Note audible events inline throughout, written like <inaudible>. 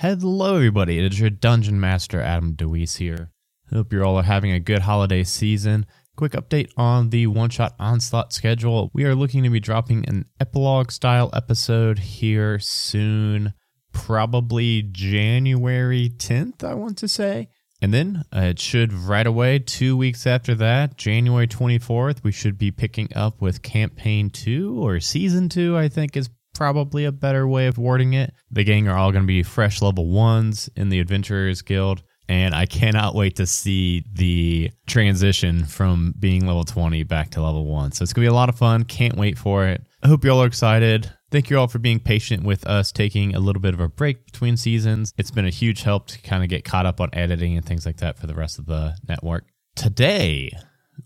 Hello, everybody. It is your Dungeon Master, Adam DeWeese here. Hope you're all are having a good holiday season. Quick update on the one shot onslaught schedule. We are looking to be dropping an epilogue style episode here soon, probably January 10th, I want to say. And then uh, it should right away, two weeks after that, January 24th, we should be picking up with campaign two or season two, I think is probably a better way of wording it. The gang are all going to be fresh level ones in the Adventurers Guild. And I cannot wait to see the transition from being level 20 back to level 1. So it's going to be a lot of fun. Can't wait for it. I hope you all are excited. Thank you all for being patient with us taking a little bit of a break between seasons. It's been a huge help to kind of get caught up on editing and things like that for the rest of the network. Today,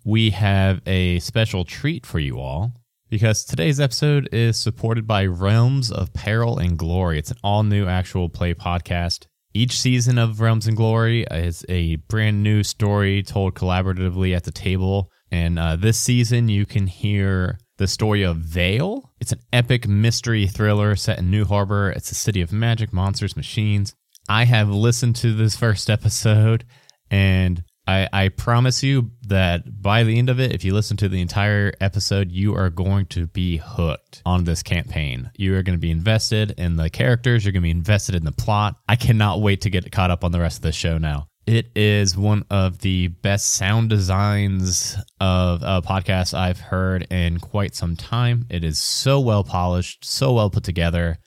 we have a special treat for you all because today's episode is supported by Realms of Peril and Glory. It's an all new actual play podcast. Each season of Realms and Glory is a brand new story told collaboratively at the table. And uh, this season, you can hear the story of Vale. It's an epic mystery thriller set in New Harbor. It's a city of magic, monsters, machines. I have listened to this first episode and I, I promise you that by the end of it, if you listen to the entire episode, you are going to be hooked on this campaign. You are going to be invested in the characters, you're going to be invested in the plot. I cannot wait to get caught up on the rest of the show now. It is one of the best sound designs of a podcast I've heard in quite some time. It is so well polished, so well put together.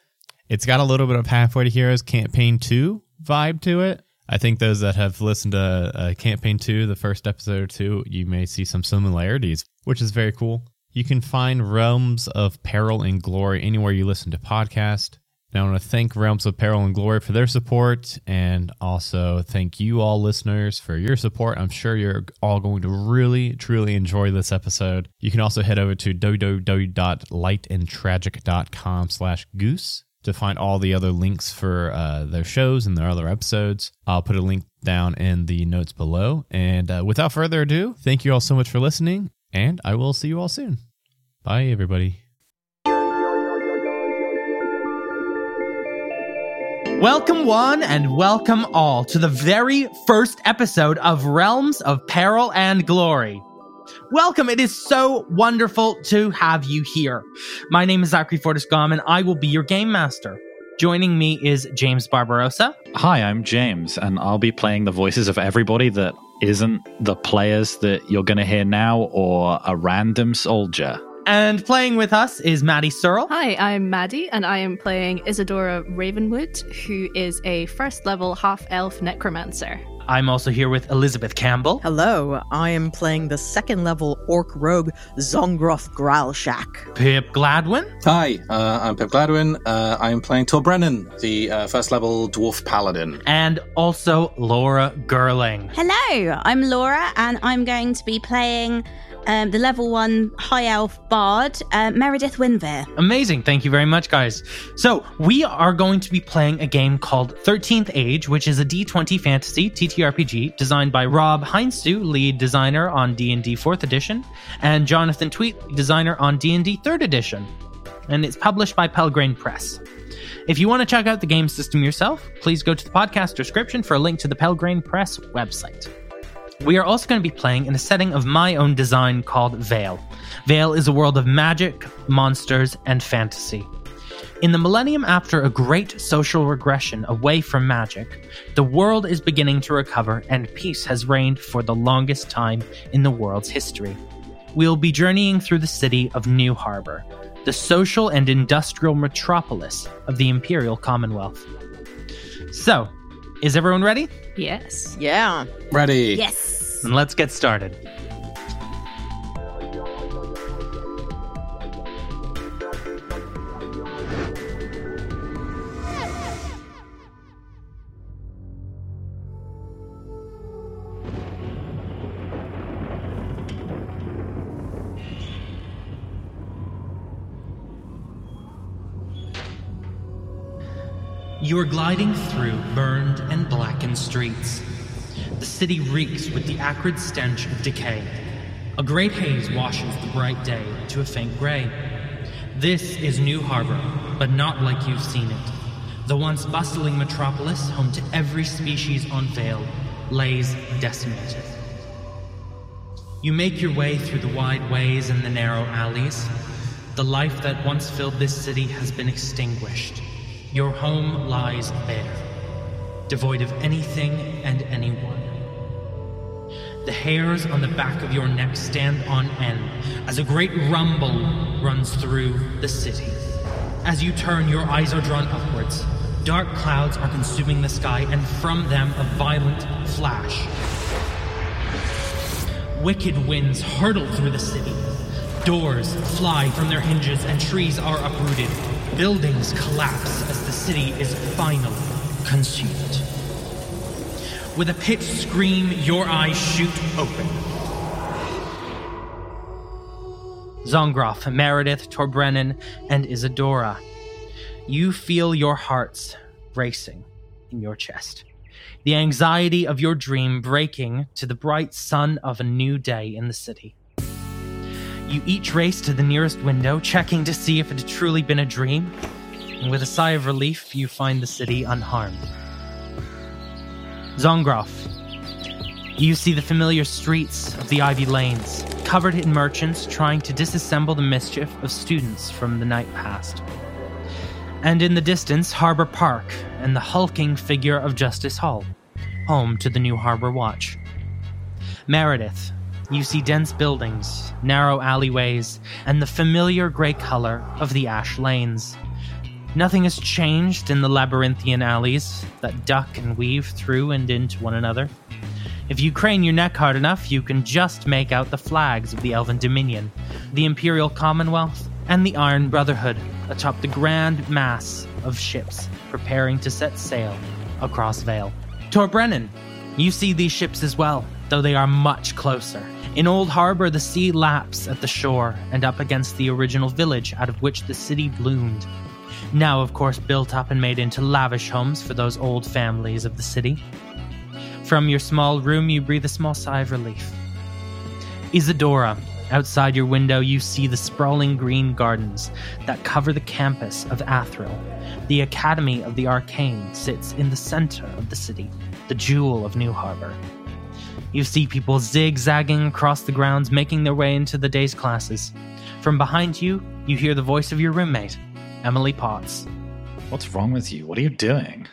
It's got a little bit of Halfway to Heroes Campaign 2 vibe to it I think those that have listened to uh, Campaign 2, the first episode or two, you may see some similarities, which is very cool. You can find Realms of Peril and Glory anywhere you listen to podcasts. And I want to thank Realms of Peril and Glory for their support and also thank you all listeners for your support. I'm sure you're all going to really, truly enjoy this episode. You can also head over to www.lightandtragic.com slash goose to find all the other links for uh, their shows and their other episodes. I'll put a link down in the notes below. And uh, without further ado, thank you all so much for listening, and I will see you all soon. Bye, everybody. Welcome, one, and welcome all to the very first episode of Realms of Peril and Glory. Welcome. It is so wonderful to have you here. My name is Zachary Fortiscom, and I will be your game master. Joining me is James Barbarossa. Hi, I'm James, and I'll be playing the voices of everybody that isn't the players that you're going to hear now or a random soldier. And playing with us is Maddie Searle. Hi, I'm Maddie, and I am playing Isadora Ravenwood, who is a first level half elf necromancer. I'm also here with Elizabeth Campbell. Hello, I am playing the second level orc rogue Zongroth Growlshack. Pip Gladwin. Hi, uh, I'm Pip Gladwin. Uh, I'm playing Tor Brennan, the uh, first level dwarf paladin. And also Laura Gerling. Hello, I'm Laura, and I'm going to be playing um, the level one high elf bard, uh, Meredith Winver. Amazing. Thank you very much, guys. So, we are going to be playing a game called 13th Age, which is a D20 fantasy TTRPG designed by Rob Heinsoo, lead designer on D&D 4th edition, and Jonathan Tweet, designer on D&D 3rd edition. And it's published by Pelgrane Press. If you want to check out the game system yourself, please go to the podcast description for a link to the Pelgrane Press website. We are also going to be playing in a setting of my own design called Vale. Vale is a world of magic, monsters, and fantasy. In the millennium after a great social regression away from magic, the world is beginning to recover and peace has reigned for the longest time in the world's history. We'll be journeying through the city of New Harbor, the social and industrial metropolis of the Imperial Commonwealth. So, is everyone ready? Yes. Yeah. Ready? Yes. And let's get started. You are gliding through burned and blackened streets. The city reeks with the acrid stench of decay. A great haze washes the bright day to a faint gray. This is New Harbor, but not like you've seen it. The once bustling metropolis, home to every species on Vale, lays decimated. You make your way through the wide ways and the narrow alleys. The life that once filled this city has been extinguished. Your home lies bare, devoid of anything and anyone. The hairs on the back of your neck stand on end as a great rumble runs through the city. As you turn, your eyes are drawn upwards. Dark clouds are consuming the sky, and from them a violent flash. Wicked winds hurtle through the city. Doors fly from their hinges, and trees are uprooted. Buildings collapse city is finally consumed. With a pitched scream, your eyes shoot open. Zongroff, Meredith, Torbrennan, and Isadora. You feel your hearts racing in your chest. The anxiety of your dream breaking to the bright sun of a new day in the city. You each race to the nearest window, checking to see if it had truly been a dream. And with a sigh of relief, you find the city unharmed. Zongroff, you see the familiar streets of the Ivy Lanes, covered in merchants trying to disassemble the mischief of students from the night past. And in the distance, Harbor Park and the hulking figure of Justice Hall, home to the new Harbor Watch. Meredith, you see dense buildings, narrow alleyways, and the familiar gray color of the ash lanes. Nothing has changed in the labyrinthian alleys that duck and weave through and into one another. If you crane your neck hard enough, you can just make out the flags of the Elven Dominion, the Imperial Commonwealth, and the Iron Brotherhood atop the grand mass of ships preparing to set sail across Vale. Torbrennan, you see these ships as well, though they are much closer. In Old Harbor, the sea laps at the shore and up against the original village out of which the city bloomed. Now, of course, built up and made into lavish homes for those old families of the city. From your small room, you breathe a small sigh of relief. Isadora, outside your window, you see the sprawling green gardens that cover the campus of Athril. The Academy of the Arcane sits in the center of the city, the jewel of New Harbor. You see people zigzagging across the grounds, making their way into the day's classes. From behind you, you hear the voice of your roommate, Emily Potts. What's wrong with you? What are you doing?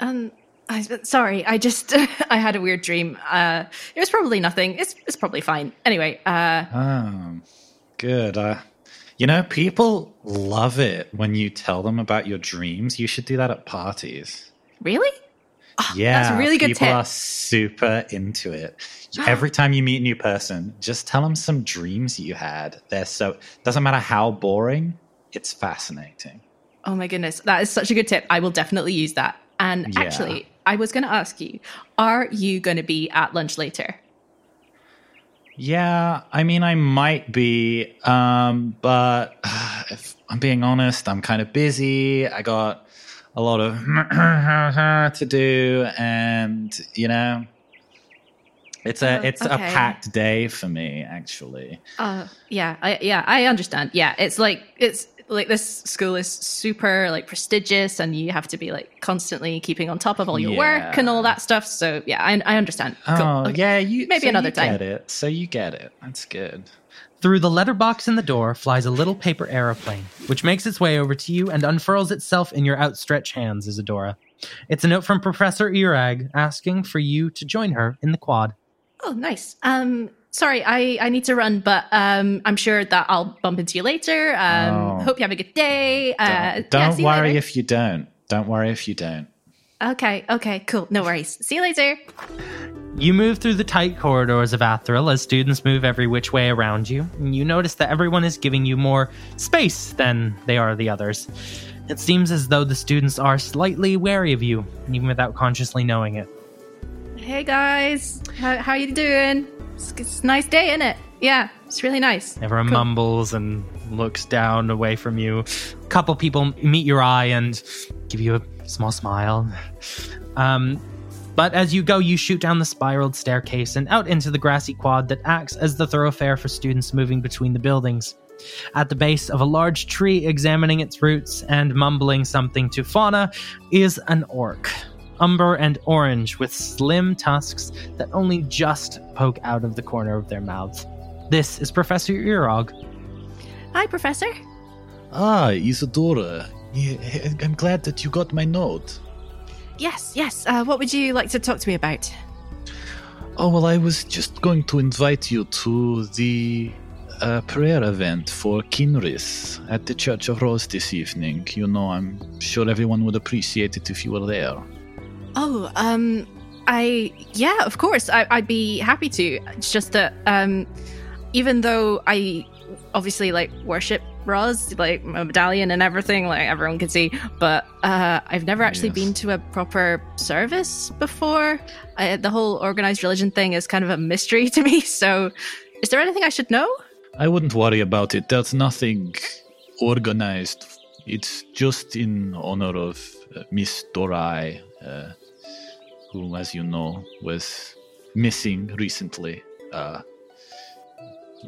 Um, I, sorry, I just <laughs> I had a weird dream. Uh, it was probably nothing. It's it's probably fine. Anyway, uh, Oh, good. Uh, you know, people love it when you tell them about your dreams. You should do that at parties. really? yeah, that's a really good people tip. are super into it. <gasps> Every time you meet a new person, just tell them some dreams you had. They're so doesn't matter how boring. It's fascinating. Oh my goodness, that is such a good tip. I will definitely use that. And Yeah. actually, I was going to ask you, are you going to be at lunch later? Yeah, I mean, I might be, um, but <sighs> if I'm being honest, I'm kind of busy. I got a lot of <clears throat> to do, and you know, it's a Oh, it's a packed day for me, actually. Uh, yeah, I, yeah, I understand. Yeah, it's like it's like this school is super like prestigious, and you have to be like constantly keeping on top of all your work and all that stuff. So yeah, I, I understand. Cool. Oh, Okay. yeah, you Maybe so another you time. Get it? So you get it. That's good. Through the letterbox in the door flies a little paper aeroplane, which makes its way over to you and unfurls itself in your outstretched hands, Isadora. It's a note from Professor Irag asking for you to join her in the quad. Oh, nice. Um, sorry, I I need to run, but um, I'm sure that I'll bump into you later. Um, Oh. hope you have a good day. Uh, Don't, yeah, don't see you worry later. if you don't. Don't worry if you don't. Okay, okay, cool. No worries. See you later. You move through the tight corridors of Athril as students move every which way around you. and You notice that everyone is giving you more space than they are the others. It seems as though the students are slightly wary of you, even without consciously knowing it. Hey guys, how how you doing? It's, it's a nice day, isn't it? Yeah, it's really nice. Everyone Cool. mumbles and looks down away from you. A couple people meet your eye and give you a small smile. Um, but as you go, you shoot down the spiraled staircase and out into the grassy quad that acts as the thoroughfare for students moving between the buildings. At the base of a large tree, examining its roots and mumbling something to Fauna, is an orc. Umber and orange with slim tusks that only just poke out of the corner of their mouths. This is Professor Urog. Hi, Professor. Ah, Isadora. I'm glad that you got my note. Yes, yes. Uh, what would you like to talk to me about? Oh, well, I was just going to invite you to the uh, prayer event for Kinris at the Church of Rose this evening. You know, I'm sure everyone would appreciate it if you were there. Oh, um, I, yeah, of course. I, I'd be happy to. It's just that, um, even though I obviously like worship Roz, like my medallion and everything, like everyone can see. But uh, I've never actually yes. been to a proper service before. I, the whole organized religion thing is kind of a mystery <laughs> to me. So, is there anything I should know? I wouldn't worry about it. There's nothing organized. It's just in honor of uh, Miss Dorai, uh, who, as you know, was missing recently. Uh,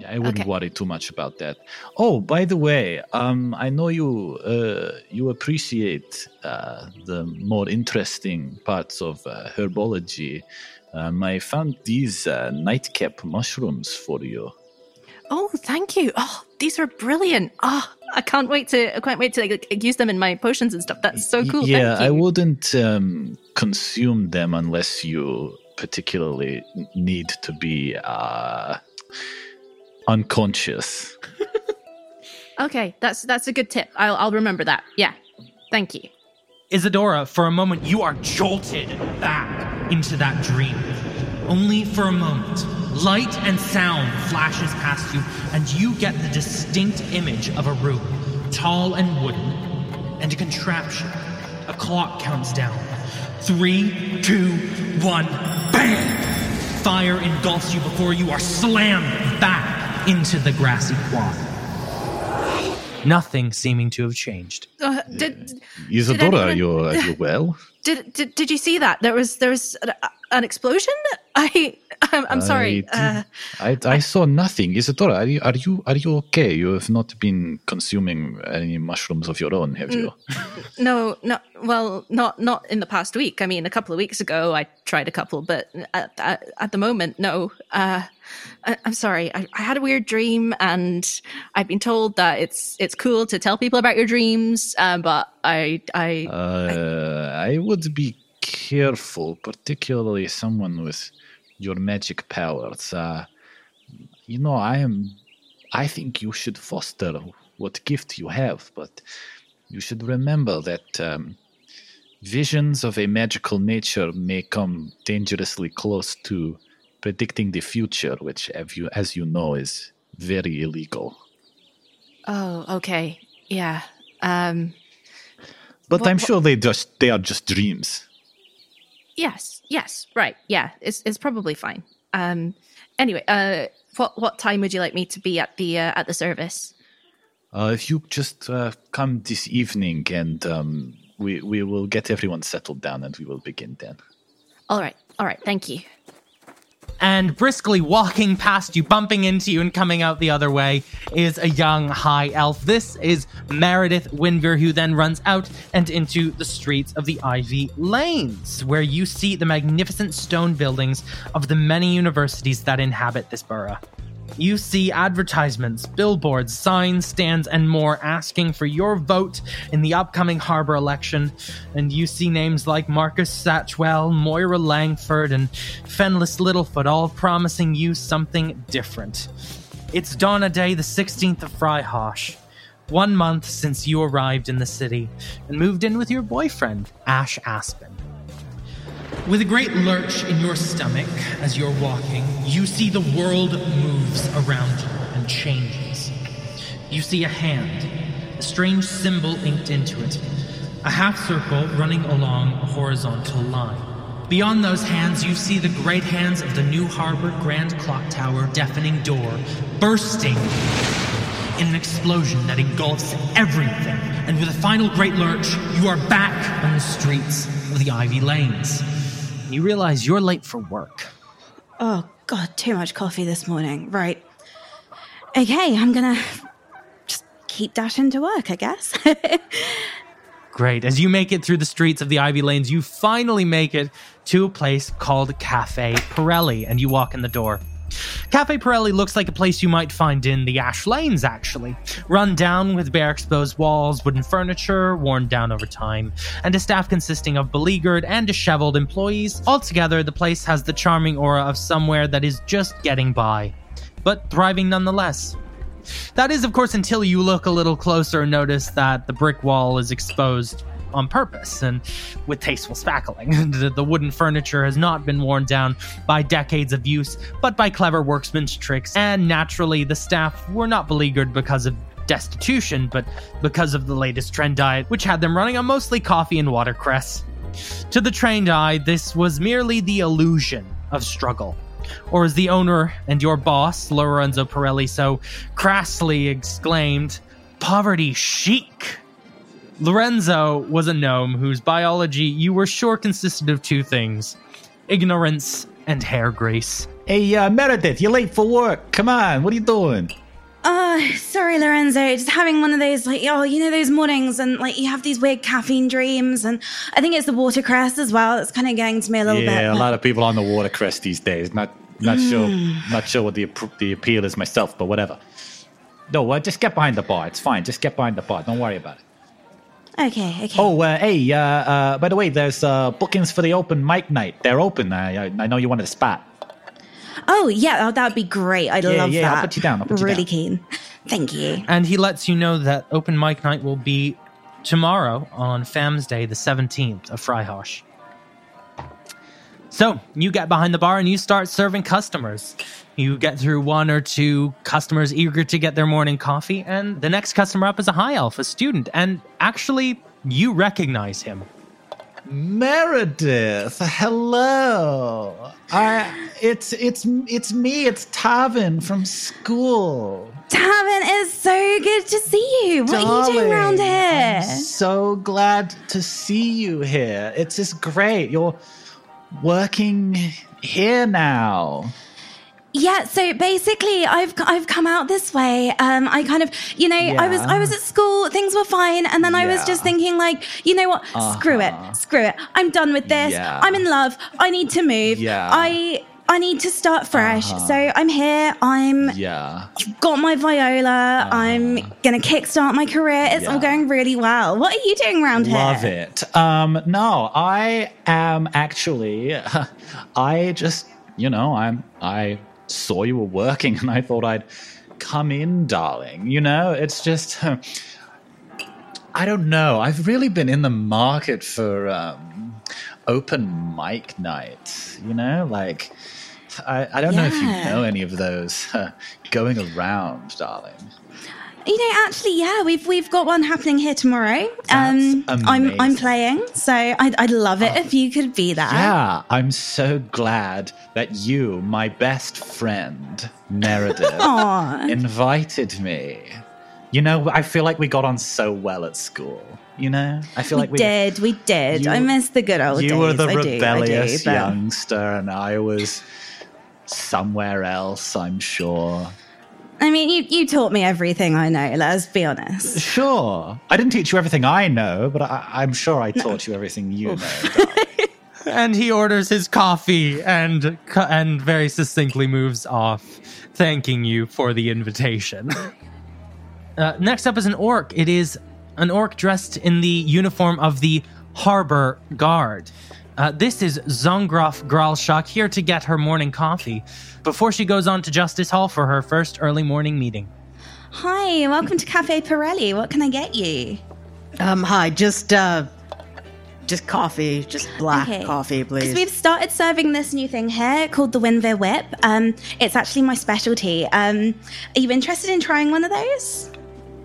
I wouldn't okay. worry too much about that. Oh, by the way, um, I know you uh, you appreciate uh, the more interesting parts of uh, herbology. Um, I found these uh, nightcap mushrooms for you. Oh, thank you. Oh, these are brilliant. Oh, I can't wait to I can't wait to like, use them in my potions and stuff. That's so cool. Yeah, I wouldn't um, consume them unless you particularly need to be uh, unconscious. <laughs> okay, that's that's a good tip. I'll I'll remember that. Yeah. Thank you. Isadora, for a moment you are jolted back into that dream. Only for a moment. Light and sound flashes past you, and you get the distinct image of a room, tall and wooden, and a contraption. A clock counts down. Three, two, one, bang! Fire engulfs you before you are slammed back into the grassy quad. Nothing seeming to have changed. Uh, did, Isadora, did anyone, are you are you well? <laughs> Did, did did you see that? There was there was an explosion. <laughs> I <laughs> I'm, I'm sorry. I, uh, I, I, saw nothing. Isadora, are you are you are you okay? You have not been consuming any mushrooms of your own, have you? <laughs> No, no. Well, not not in the past week. I mean, a couple of weeks ago, I tried a couple, but at, at, at the moment, no. Uh, I, am sorry. I, I, had a weird dream, and I've been told that it's it's cool to tell people about your dreams. Um, but I I, uh, I I would be careful, particularly someone with your magic powers. Uh, you know, I am. I think you should foster what gift you have, but you should remember that um, visions of a magical nature may come dangerously close to predicting the future, which, as you, as you know, is very illegal. Oh, okay, yeah. Um, but what, I'm sure they just they are just dreams. Yes, yes, right. Yeah, it's it's probably fine. Um anyway, uh what what time would you like me to be at the uh, at the service? Uh if you just uh, come this evening and um we we will get everyone settled down and we will begin then. All right. All right. Thank you and briskly walking past you, bumping into you, and coming out the other way is a young high elf. This is Meredith Winver, who then runs out and into the streets of the Ivy Lanes, where you see the magnificent stone buildings of the many universities that inhabit this borough. You see advertisements, billboards, signs, stands, and more asking for your vote in the upcoming Harbor election. And you see names like Marcus Satchwell, Moira Langford, and Fenlis Littlefoot all promising you something different. It's Donna Day, the 16th of Fryhosh. One month since you arrived in the city and moved in with your boyfriend, Ash Aspen. With a great lurch in your stomach as you're walking, you see the world moves around you and changes. You see a hand, a strange symbol inked into it, a half circle running along a horizontal line. Beyond those hands, you see the great hands of the New Harbor Grand Clock Tower deafening door bursting in an explosion that engulfs everything. And with a final great lurch, you are back on the streets of the Ivy Lanes you realize you're late for work. Oh, God, too much coffee this morning. Right. Okay, I'm gonna just keep dashing to work, I guess. <laughs> Great. As you make it through the streets of the Ivy Lanes, you finally make it to a place called Cafe Pirelli, and you walk in the door. Cafe Pirelli looks like a place you might find in the Ash Lanes, actually. Run down with bare exposed walls, wooden furniture, worn down over time, and a staff consisting of beleaguered and disheveled employees. Altogether, the place has the charming aura of somewhere that is just getting by, but thriving nonetheless. That is, of course, until you look a little closer and notice that the brick wall is exposed on purpose and with tasteful spackling. <laughs> the, the wooden furniture has not been worn down by decades of use, but by clever workmen's tricks, and naturally, the staff were not beleaguered because of destitution, but because of the latest trend diet, which had them running on mostly coffee and watercress. To the trained eye, this was merely the illusion of struggle. Or as the owner and your boss, Lorenzo Pirelli, so crassly exclaimed, poverty chic. Lorenzo was a gnome whose biology you were sure consisted of two things ignorance and hair grease. Hey, uh, Meredith, you're late for work. Come on, what are you doing? Oh, sorry, Lorenzo. Just having one of those, like, oh, you know, those mornings and, like, you have these weird caffeine dreams. And I think it's the watercress as well. It's kind of getting to me a little yeah, bit. a lot of people on the watercress these days. Not not sure not sure what the the appeal is myself, but whatever. No, uh, just get behind the bar. It's fine. Just get behind the bar. Don't worry about it. Okay, okay. Oh, uh, hey, uh, uh, by the way, there's uh, bookings for the open mic night. They're open. I, I, I know you wanted a spot. Oh, yeah, oh, that would be great. I'd Yeah, love yeah, that. I'll put you down, I'll put you really down. keen. Thank you. And he lets you know that open mic night will be tomorrow on Fam's Day, the 17th of Freihosh. So you get behind the bar and you start serving customers. You get through one or two customers eager to get their morning coffee, and the next customer up is a high elf, a student, and actually, you recognize him. Meredith, hello. I, it's it's it's me. It's Tavin from school. Tavin, it's so good to see you. What are you doing around here? I'm so glad to see you here. It's just great. You're working here now. Yeah, so basically, I've I've come out this way. Um, I kind of, you know, I was I was at school, things were fine, and then I was just thinking, like, you know what? Screw it, Uh-huh. screw it. I'm done with this. Yeah. I'm in love. I need to move. Yeah. I I need to start fresh. So I'm here. I'm Yeah. got my viola. I'm gonna kickstart my career. It's all Uh-huh. Going really well. What are you doing around here? Love it. Um, no, I am actually. <laughs> I just, you know, I'm. I saw you were working, and I thought I'd come in, darling. You know, it's just. <laughs> I don't know. I've really been in the market for um, open mic night. You know, like. I, I don't know if you know any of those uh, <laughs> going around, darling. You know, actually, yeah, we've we've got one happening here tomorrow. um, I'm I'm playing, so I'd I'd love it if you could be there. Yeah, I'm so glad that you, my best friend, Meredith, <laughs> invited me. You know, I feel like we got on so well at school. You know, I feel we like we did, we did. You- I miss the good old days. You were the I do, I do, rebellious youngster, and I was somewhere else. I'm sure. I mean, you you taught me everything I know. Let's be honest. Sure, I didn't teach you everything I know, but I, I'm sure I taught you everything you know. <laughs> and he orders his coffee and and very succinctly moves off, thanking you for the invitation. <laughs> uh, next up is an orc. It is an orc dressed in the uniform of the harbor guard. Uh, this is Zongroff Gralshak here to get her morning coffee before she goes on to Justice Hall for her first early morning meeting. Hi, welcome to Cafe Pirelli. What can I get you? Um, hi, just uh, just coffee, just black Okay. coffee, Because please. we've started serving this new thing here called the Winver Whip. Um, it's actually my specialty. Um, are you interested in trying one of those?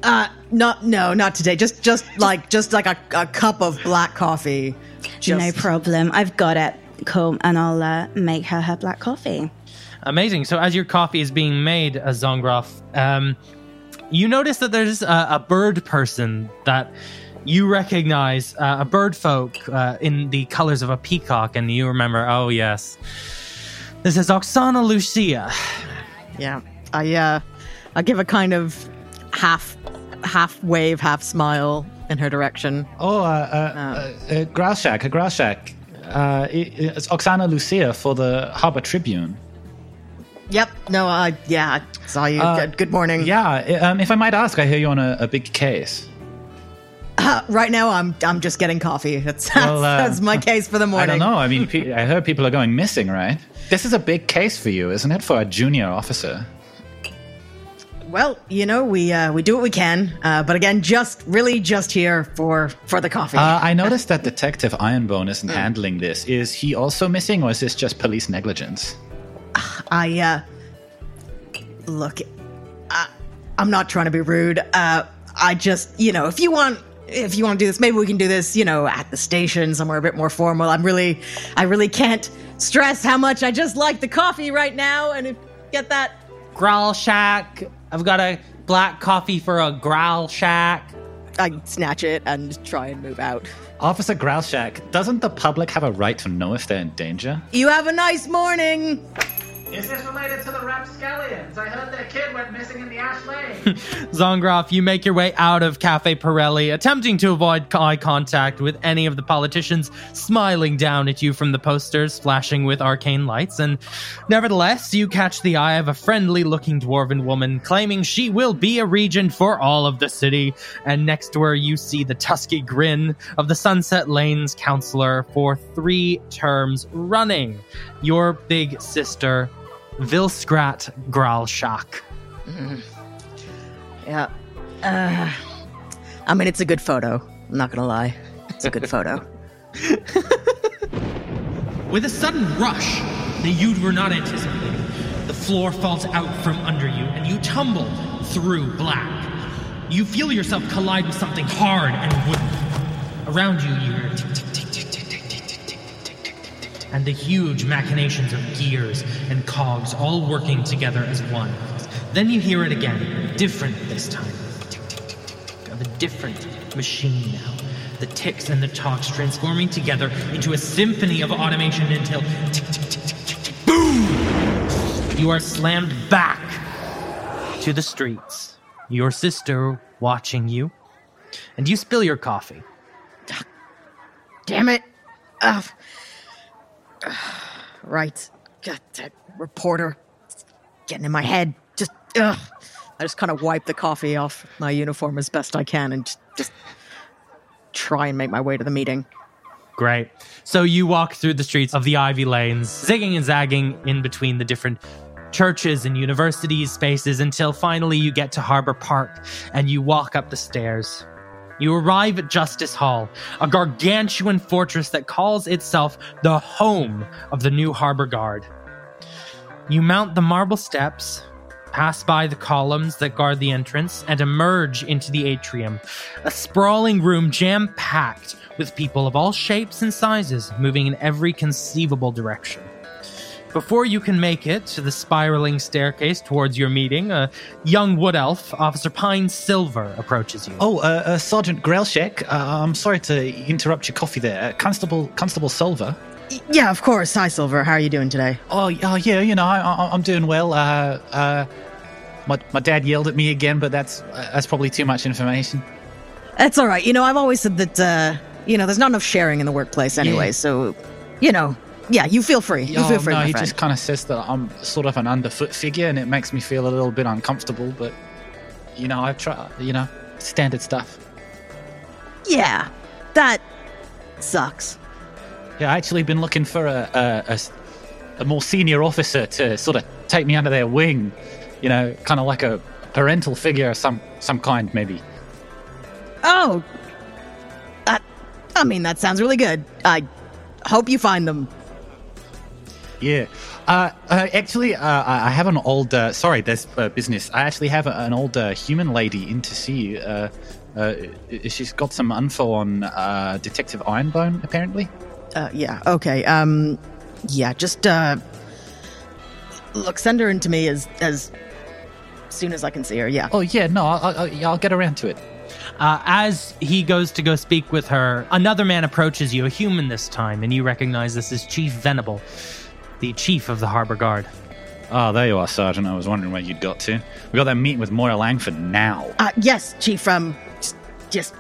Uh, not no, not today. Just just like just like a, a cup of black coffee. Just, No problem. I've got it. Cool. And I'll uh, make her her black coffee. Amazing. So as your coffee is being made, uh, Zongroff, um, you notice that there's a, a bird person that you recognize, uh, a bird folk uh, in the colors of a peacock, and you remember, oh yes, this is Oksana Lucia. Yeah, I uh, I give a kind of half half wave, half smile in her direction. Oh, uh, uh, uh, uh, a Growlshack. Uh, it- it's Oksana Lucia for the Harbor Tribune. Yep. No, I yeah, I saw you. Uh, good, morning. Yeah, um, if I might ask, I hear you on a, a big case. Uh, right now, I'm I'm just getting coffee. That's <laughs> that's, Well, uh, that's my case for the morning. <laughs> I don't know. I mean, pe- I heard people are going missing, right? This is a big case for you, isn't it, for a junior officer? Well, you know, we uh, we do what we can, uh, but again, just really just here for for the coffee. Uh, I noticed that Detective Ironbone isn't handling this. Is he also missing, or is this just police negligence? I uh, look, I, I'm not trying to be rude. Uh, I just, you know, if you want. If you want to do this, maybe we can do this, you know, at the station somewhere a bit more formal. I'm really, I really can't stress how much I just like the coffee right now. And if, get that Growlshack. I've got a black coffee for a Growlshack. I snatch it and try and move out. Officer Growlshack, doesn't the public have a right to know if they're in danger? You have a nice morning. Is this related to the rapscallions? I heard their kid went missing in the Ash Lane. <laughs> Zongroff, you make your way out of Cafe Pirelli, attempting to avoid eye contact with any of the politicians smiling down at you from the posters flashing with arcane lights, and nevertheless, you catch the eye of a friendly looking dwarven woman claiming she will be a regent for all of the city, and next to her, you see the tusky grin of the Sunset Lanes counselor for three terms running. Your big sister, Vilskrat Gralshak. Yeah. Uh, I mean, it's a good photo. I'm not gonna lie. It's a good photo. <laughs> With a sudden rush that you were not anticipating, the floor falls out from under you and you tumble through black. You feel yourself collide with something hard and wooden. Around you, you hear tick, and the huge machinations of gears and cogs all working together as one. Then you hear it again, different this time. Of a different machine now. The ticks and the talks transforming together into a symphony of automation until tick, tick, tick, tick, tick, tick, boom! You are slammed back to the streets. Your sister watching you, and you spill your coffee. Damn it. Ugh. <sighs> right. God, that reporter. It's getting in my head. Just, ugh. I just kind of wipe the coffee off my uniform as best I can and just try and make my way to the meeting. Great. So you walk through the streets of the Ivy Lanes, zigging and zagging in between the different churches and universities spaces until finally you get to Harbor Park and you walk up the stairs. You arrive at Justice Hall, a gargantuan fortress that calls itself the home of the new Harbor Guard. You mount the marble steps, pass by the columns that guard the entrance, and emerge into the atrium, a sprawling room jam packed with people of all shapes and sizes moving in every conceivable direction. Before you can make it to the spiraling staircase towards your meeting, a young wood elf, Officer Pine Silver, approaches you. Oh, uh, uh, Sergeant Grelshek, uh, I'm sorry to interrupt your coffee there. Uh, Constable Constable Silver. Yeah, of course. Hi, Silver. How are you doing today? Oh, y- oh yeah, you know, I, I, I'm doing well. Uh, uh, my, my dad yelled at me again, but that's uh, that's probably too much information. That's all right. You know, I've always said that, uh, you know, there's not enough sharing in the workplace anyway, so, you know, yeah, you feel free. You oh, feel um, free, no, he friend. just kind of says that I'm sort of an underfoot figure, and it makes me feel a little bit uncomfortable. But you know, I've tried. You know, standard stuff. Yeah, that sucks. Yeah, I actually been looking for a a more senior officer to sort of take me under their wing. You know, kind of like a parental figure of some some kind, maybe. Oh, that, I mean, that sounds really good. I hope you find them. Yeah. Uh, uh, actually, uh, I I have an old. Uh, sorry, there's uh, business. I actually have an old uh, human lady in to see you. Uh, uh, she's got some info on uh, Detective Ironbone, apparently. Uh, yeah, okay. Um, yeah, just, uh, look, send her in to me as, as soon as I can see her, yeah. Oh yeah, no, I'll, I'll, I'll get around to it. Uh, as he goes to go speak with her, another man approaches you, a human this time, and you recognize this is Chief Venable, the chief of the Harbor Guard. Oh, there you are, Sergeant. I was wondering where you'd got to. We got that meeting with Moira Langford now. Uh, yes, Chief. Um, just, just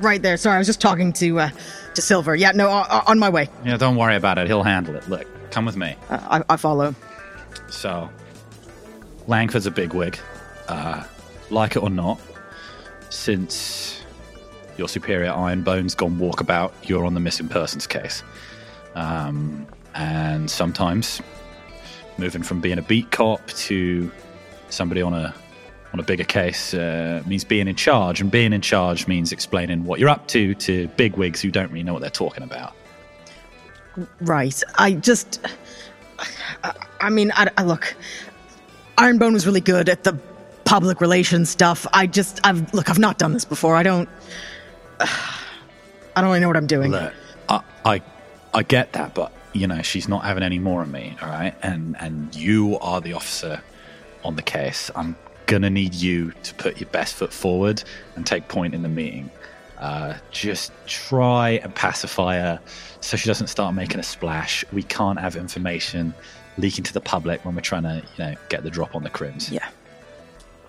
right there. Sorry, I was just talking to uh, to Silver. Yeah, no, uh, on my way. Yeah, don't worry about it. He'll handle it. Look, come with me. Uh, I, I follow. So, Langford's a bigwig. Uh, like it or not, since your superior Iron Bones gone walkabout, you're on the missing persons case. Um, and sometimes moving from being a beat cop to somebody on a on a bigger case uh, means being in charge, and being in charge means explaining what you're up to to bigwigs who don't really know what they're talking about. Right. I just. I, I mean, I, I look. Ironbone was really good at the public relations stuff. I just, I've look, I've not done this before. I don't. <sighs> I don't really know what I'm doing. Look, I, I, I get that, but you know, she's not having any more of me, all right? And and you are the officer on the case. I'm gonna need you to put your best foot forward and take point in the meeting. Uh, just try and pacify her so she doesn't start making a splash. We can't have information leaking to the public when we're trying to, you know, get the drop on the crims. Yeah.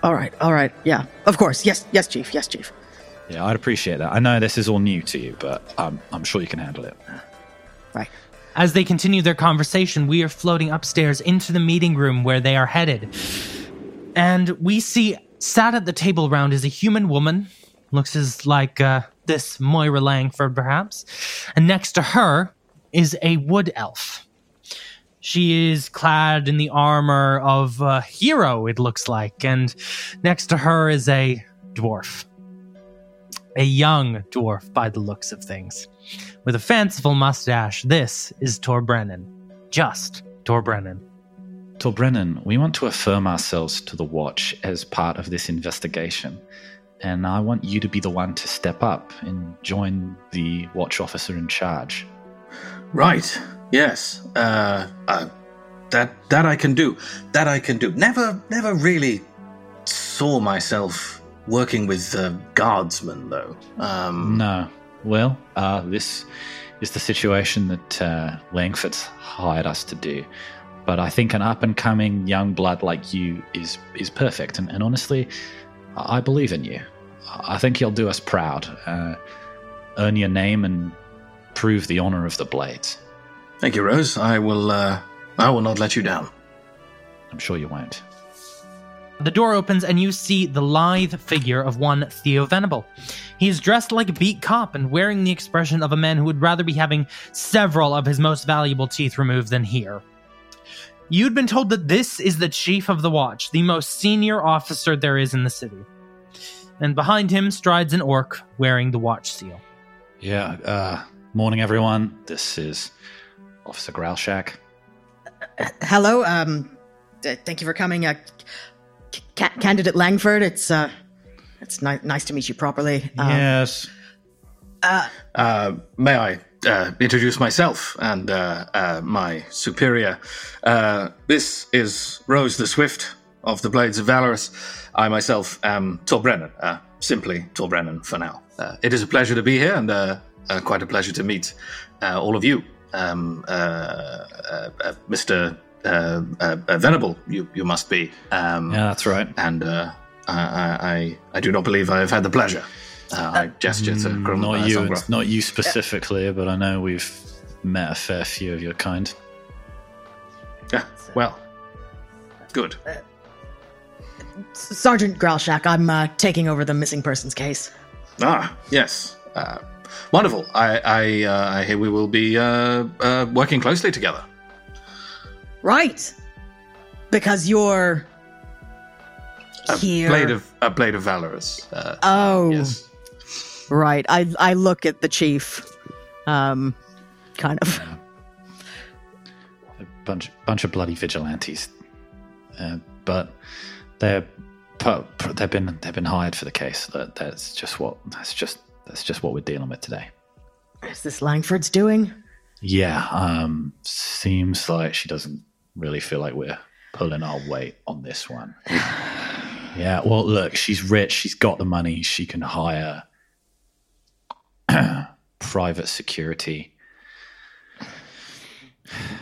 All right. All right. Yeah. Of course. Yes. Yes, Chief. Yes, Chief. Yeah, I'd appreciate that. I know this is all new to you, but um, I'm sure you can handle it. Right. As they continue their conversation, we are floating upstairs into the meeting room where they are headed. And we see sat at the table round is a human woman. Looks as like uh, this Moira Langford, perhaps. And next to her is a wood elf. She is clad in the armor of a hero, it looks like. And next to her is a dwarf. A young dwarf, by the looks of things with a fanciful mustache. This is Tor Brennan. Just Tor Brennan. Tor Brennan, we want to affirm ourselves to the Watch as part of this investigation. And I want you to be the one to step up and join the Watch officer in charge. Right. Yes. Uh, uh, that that I can do. That I can do. Never, never really saw myself working with uh, guardsmen, though. Um, No. Well, uh, this is the situation that uh, Langford's hired us to do. But I think an up and coming young blood like you is is perfect. And, and honestly, I believe in you. I think you'll do us proud, uh, earn your name, and prove the honor of the Blades. Thank you, Rose. I will. Uh, I will not let you down. I'm sure you won't. The door opens and you see the lithe figure of one Theo Venable. He is dressed like a beat cop and wearing the expression of a man who would rather be having several of his most valuable teeth removed than here. You'd been told that this is the chief of the watch, the most senior officer there is in the city. And behind him strides an orc wearing the watch seal. Yeah. Uh, morning, everyone. This is Officer Growlshack. Hello. Um, uh, thank you for coming, uh, C- candidate Langford. It's uh, it's ni- nice to meet you properly. Um, yes. Uh, may I uh, introduce myself and uh, uh, my superior? Uh, this is Rose the Swift of the Blades of Valorous. I myself am Tor Brennan, uh, simply Tor Brennan for now. Uh, it is a pleasure to be here and uh, uh, quite a pleasure to meet uh, all of you. Um, uh, uh, uh, Mr. Uh, uh, uh, Venable, you, you must be. Um, Yeah, that's right. And uh, I, I, I- I do not believe I have had the pleasure. Uh, I gesture to Grum- Not uh, you, not you specifically, but I know we've met a fair few of your kind. Yeah, well, good. Sergeant Growlshack, I'm uh, taking over the missing persons case. Ah, yes. Uh, wonderful. I, I, uh, I hear we will be uh, uh, working closely together. Right. Because you're A here. blade of a blade of Valorous. Uh, oh, yes. right. I I look at the chief, um, kind of. A bunch, bunch of bloody vigilantes, uh, but they're pu- pu- they've been they've been hired for the case. That, that's just what that's just that's just what we're dealing with today. Is this Langford's doing? Yeah, um, seems like she doesn't really feel like we're pulling our weight on this one. yeah, well, look, she's rich. She's got the money. She can hire <clears throat> private security.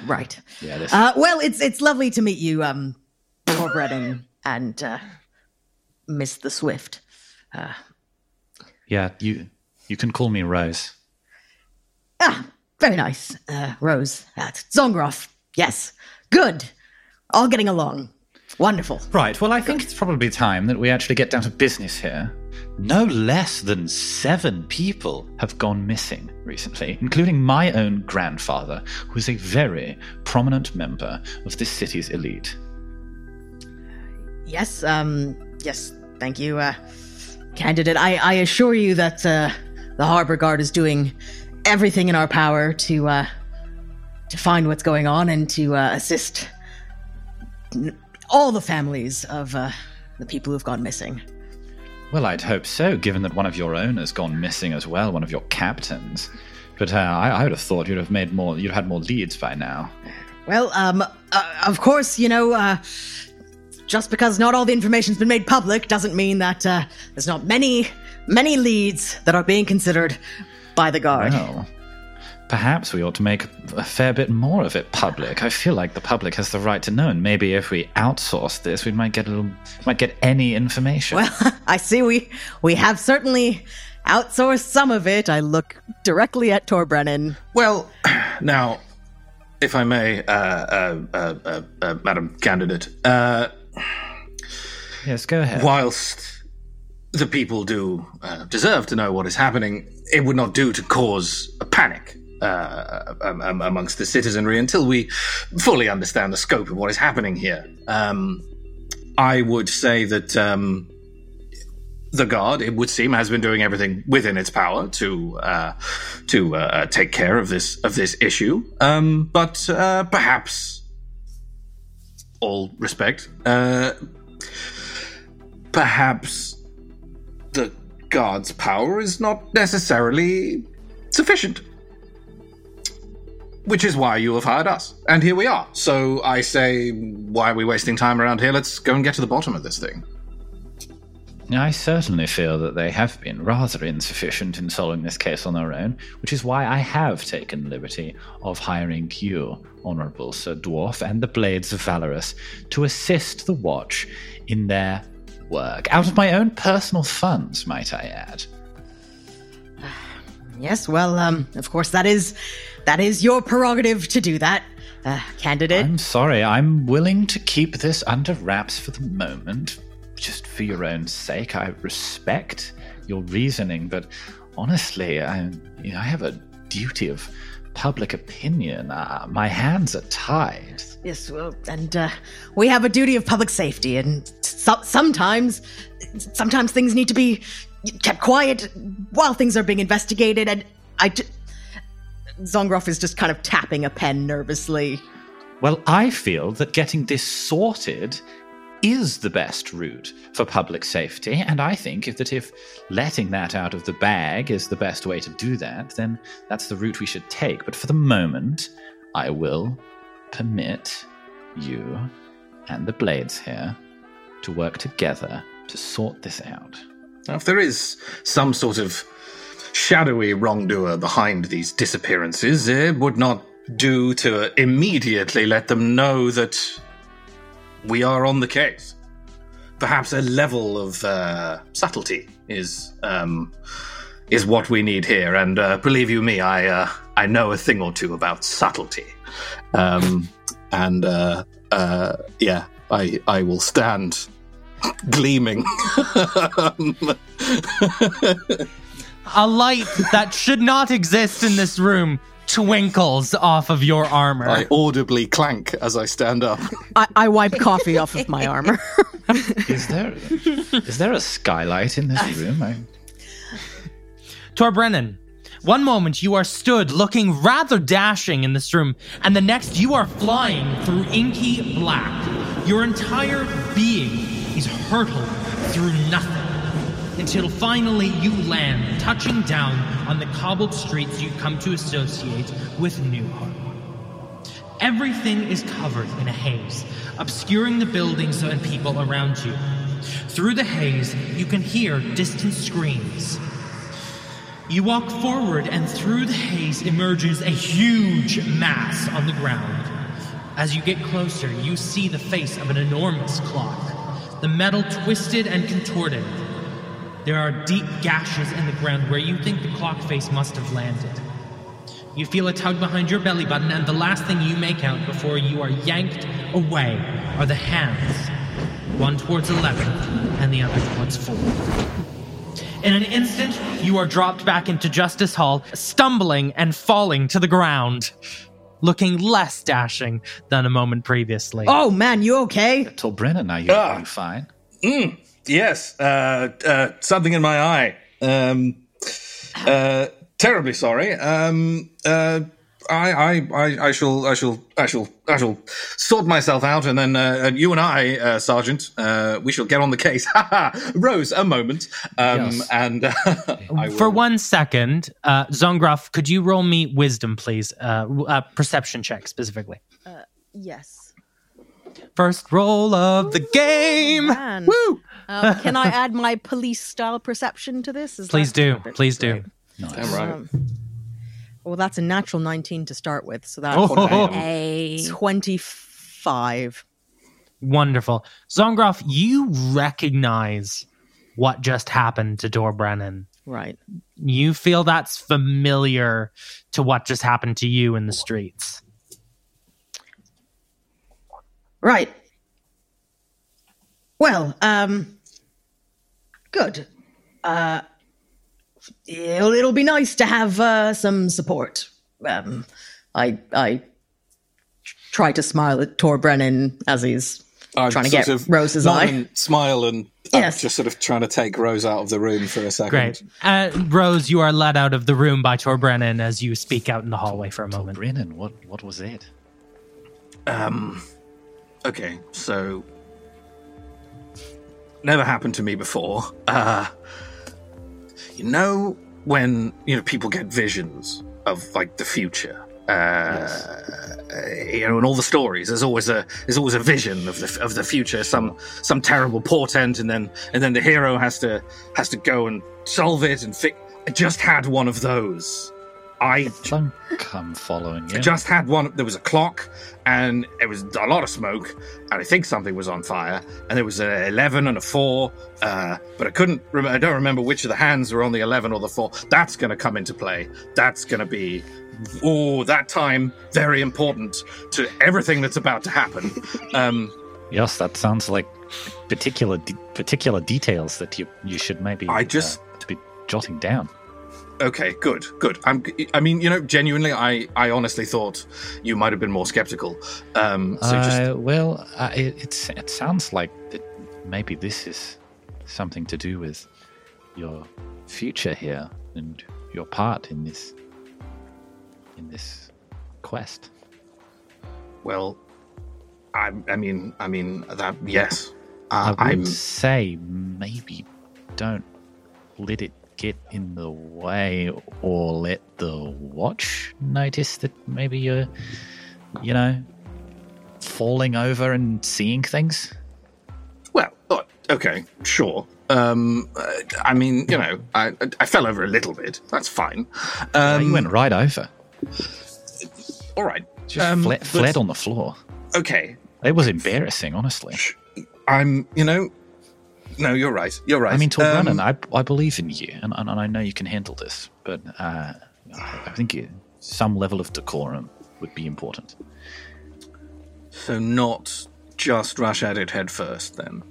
right. Yeah, this- Uh, well, it's it's lovely to meet you, um, Torbrennen and uh, Miss the Swift. Yeah, you you can call me Rose. Ah, very nice, uh, Rose. Uh, Zongroff. Yes, good. All getting along. Wonderful. Right. Well, I think it's probably time that we actually get down to business here. No less than seven people have gone missing recently, including my own grandfather, who is a very prominent member of this city's elite. Yes, um, yes, thank you, uh, candidate. I, I assure you that uh, the Harbor Guard is doing everything in our power to uh, to find what's going on and to uh, assist all the families of uh, the people who've gone missing. Well, I'd hope so, given that one of your own has gone missing as well, one of your captains. But uh, I, I would have thought you'd have made more. You'd had more leads by now. Well, um, uh, of course, you know, uh, just because not all the information's been made public doesn't mean that uh, there's not many, many leads that are being considered by the Guard. Well, perhaps we ought to make a fair bit more of it public. I feel like the public has the right to know, and maybe if we outsource this, we might get a little, might get any information. Well, <laughs> I see we we have certainly outsourced some of it. I look directly at Torbrennen. Well, <clears throat> now, if I may, uh, uh, uh, uh, uh, Madam Candidate, uh, yes, go ahead. whilst the people do uh, deserve to know what is happening, it would not do to cause a panic uh, um, um, amongst the citizenry until we fully understand the scope of what is happening here. Um, I would say that um, the guard, it would seem, has been doing everything within its power to uh, to uh, take care of this of this issue. Um, but uh, perhaps, all respect, uh, perhaps the guard's power is not necessarily sufficient. Which is why you have hired us. And here we are. So I say, why are we wasting time around here? Let's go and get to the bottom of this thing. I certainly feel that they have been rather insufficient in solving this case on their own, which is why I have taken the liberty of hiring you, Honourable Sir Dwarf, and the Blades of Valorous to assist the Watch in their work, out of my own personal funds, might I add. <sighs> Yes, well, um, of course that is that is your prerogative to do that, uh, candidate. I'm sorry, I'm willing to keep this under wraps for the moment, just for your own sake. I respect your reasoning, but honestly, I, you know, I have a duty of public opinion. Uh, my hands are tied. Yes, well, and uh, we have a duty of public safety, and so- sometimes, sometimes things need to be kept quiet while things are being investigated. And I, Zongroff is just kind of tapping a pen nervously. Well, I feel that getting this sorted is the best route for public safety, and I think if that if letting that out of the bag is the best way to do that, then that's the route we should take. But for the moment, I will permit you and the blades here to work together to sort this out. Now, if there is some sort of shadowy wrongdoer behind these disappearances, it would not do to immediately let them know that we are on the case. Perhaps a level of uh, subtlety is um, is what we need here, and uh, believe you me, I uh, I know a thing or two about subtlety, um, and uh, uh, yeah, I I will stand gleaming. <laughs> <laughs> A light that should not exist in this room twinkles off of your armor. I audibly clank as I stand up. I, I wipe coffee off of my armor. <laughs> Is there is there a skylight in this room? I, Torbrennan, one moment you are stood looking rather dashing in this room, and the next you are flying through inky black. Your entire being is hurtled through nothing until finally you land, touching down on the cobbled streets you've come to associate with New Hope. Everything is covered in a haze, obscuring the buildings and people around you. Through the haze, you can hear distant screams. You walk forward, and through the haze emerges a huge mass on the ground. As you get closer, you see the face of an enormous clock, the metal twisted and contorted. There are deep gashes in the ground where you think the clock face must have landed. You feel a tug behind your belly button, and the last thing you make out before you are yanked away are the hands one towards 11 and the other towards 4. In an instant, you are dropped back into Justice Hall, stumbling and falling to the ground, looking less dashing than a moment previously. Oh man, you okay? Tor Brennan, are you, Ah. are you fine? Mm, yes, uh, uh, something in my eye. Um, uh, terribly sorry. Um, uh, I, I, I, I shall, I shall, I shall, I shall sort myself out, and then uh, and you and I, uh, Sergeant, uh, we shall get on the case. <laughs> Ha ha! Rose, a moment, um, Yes. and <laughs> uh, For one second, uh, Zongroff, could you roll me wisdom, please? Uh, uh, perception check specifically. Yes. First roll of the game. Man. Woo! Um, can I <laughs> add my police style perception to this? Is Please that- do. Please do. Damn right. Um, well, that's a natural 19 to start with, so that's Oh. a 25. Wonderful. Zongroff, you recognize what just happened to Tor Brennan. Right. You feel that's familiar to what just happened to you in the streets. Right. Well, um, good. Uh, it'll, it'll be nice to have uh, some support. Um, I I try to smile at Tor Brennan as he's I'm trying to sort get of Rose's nod eye. and smile and Yes. just sort of trying to take Rose out of the room for a second. Great. Uh, Rose, you are led out of the room by Tor Brennan as you speak out in the hallway for a moment. Brennan, what, what was it? Um, okay, so never happened to me before. Uh, you know when you know people get visions of like the future. Uh, you know, in all the stories, there's always a there's always a vision of the of the future, some some terrible portent, and then and then the hero has to has to go and solve it and fix. I just had one of those. I Clunk, I'm following you. Just had one. There was a clock, and it was a lot of smoke, and I think something was on fire. And there was an eleven and a four, uh, but I couldn't. Rem- I don't remember which of the hands were on the eleven or the four. That's going to come into play. That's going to be, oh, that time very important to everything that's about to happen. <laughs> Um, Yes, that sounds like particular de- particular details that you you should maybe I just- uh, to be jotting down. Okay, good, good. I'm. I mean, you know, genuinely, I, I honestly thought you might have been more skeptical. Um, so just Uh, well, uh, it, it's it sounds like that maybe this is something to do with your future here and your part in this in this quest. well, I, I mean, I mean that. Yes, I uh, would I'm. say maybe don't let it get in the way or let the watch notice that maybe you're, you know, falling over and seeing things. Well, oh, okay, sure. Um, I mean, you know, I I fell over a little bit. That's fine. Um, you went right over. all right. Just um, but- flat on the floor. Okay, It was embarrassing, honestly. I'm. You know, no, you're right. You're right. I mean, Tor Um, I, I believe in you, and, and I know you can handle this, but uh, I I think you, some level of decorum would be important. So not just rush at it head first, then.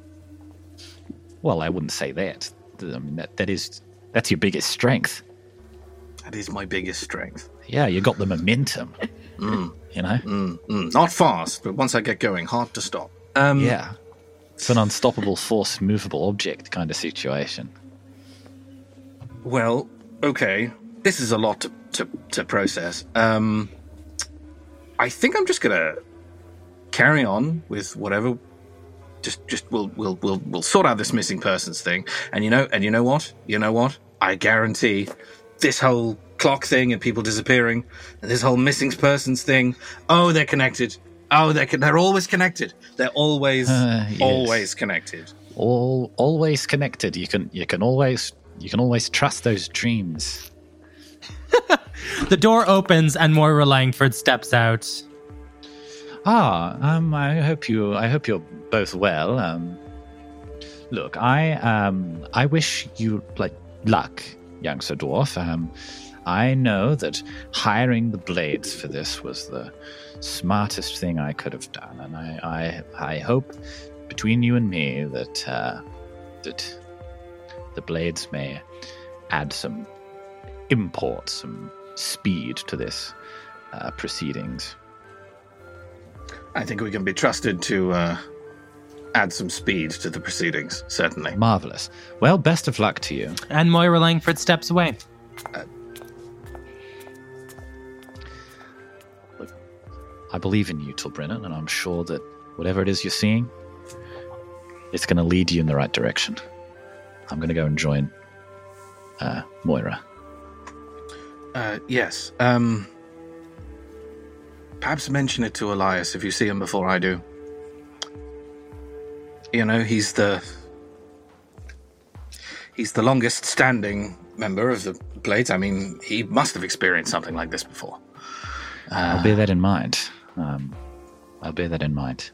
Well, I wouldn't say that. I mean, that, that is that's your biggest strength. That is my biggest strength. Yeah, you got the momentum. <laughs> You know? Mm, mm. Not fast, but once I get going, hard to stop. Um, Yeah. It's an unstoppable force, movable object kind of situation. Well, okay. This is a lot to, to, to process. Um, I think I'm just gonna carry on with whatever. Just, just we'll, we'll, we'll, we'll sort out this missing persons thing. And you know, and you know what? You know what? I guarantee this whole clock thing and people disappearing and this whole missing persons thing. Oh, they're connected. Oh, they're con- they're always connected. They're always Uh, yes. always connected. All always connected. You can you can always you can always trust those dreams. <laughs> the door opens and Moira Langford steps out. Ah, um, I hope you. I hope you're both well. Um, look, I um, I wish you like luck, young Sir Dwarf. Um, I know that hiring the blades for this was the smartest thing I could have done, and I I, I hope between you and me that uh, that the blades may add some import, some speed to this uh, proceedings. I think we can be trusted to uh, add some speed to the proceedings, certainly. Marvelous. Well, best of luck to you. And Moira Langford steps away. I believe in you, Tilbrennan, and I'm sure that whatever it is you're seeing, it's going to lead you in the right direction. I'm going to go and join uh, Moira. Uh, yes. Um, perhaps mention it to Elias if you see him before I do. You know, he's the he's the longest standing member of the Blades. I mean, he must have experienced something like this before. I'll bear that in mind. Um, I'll bear that in mind.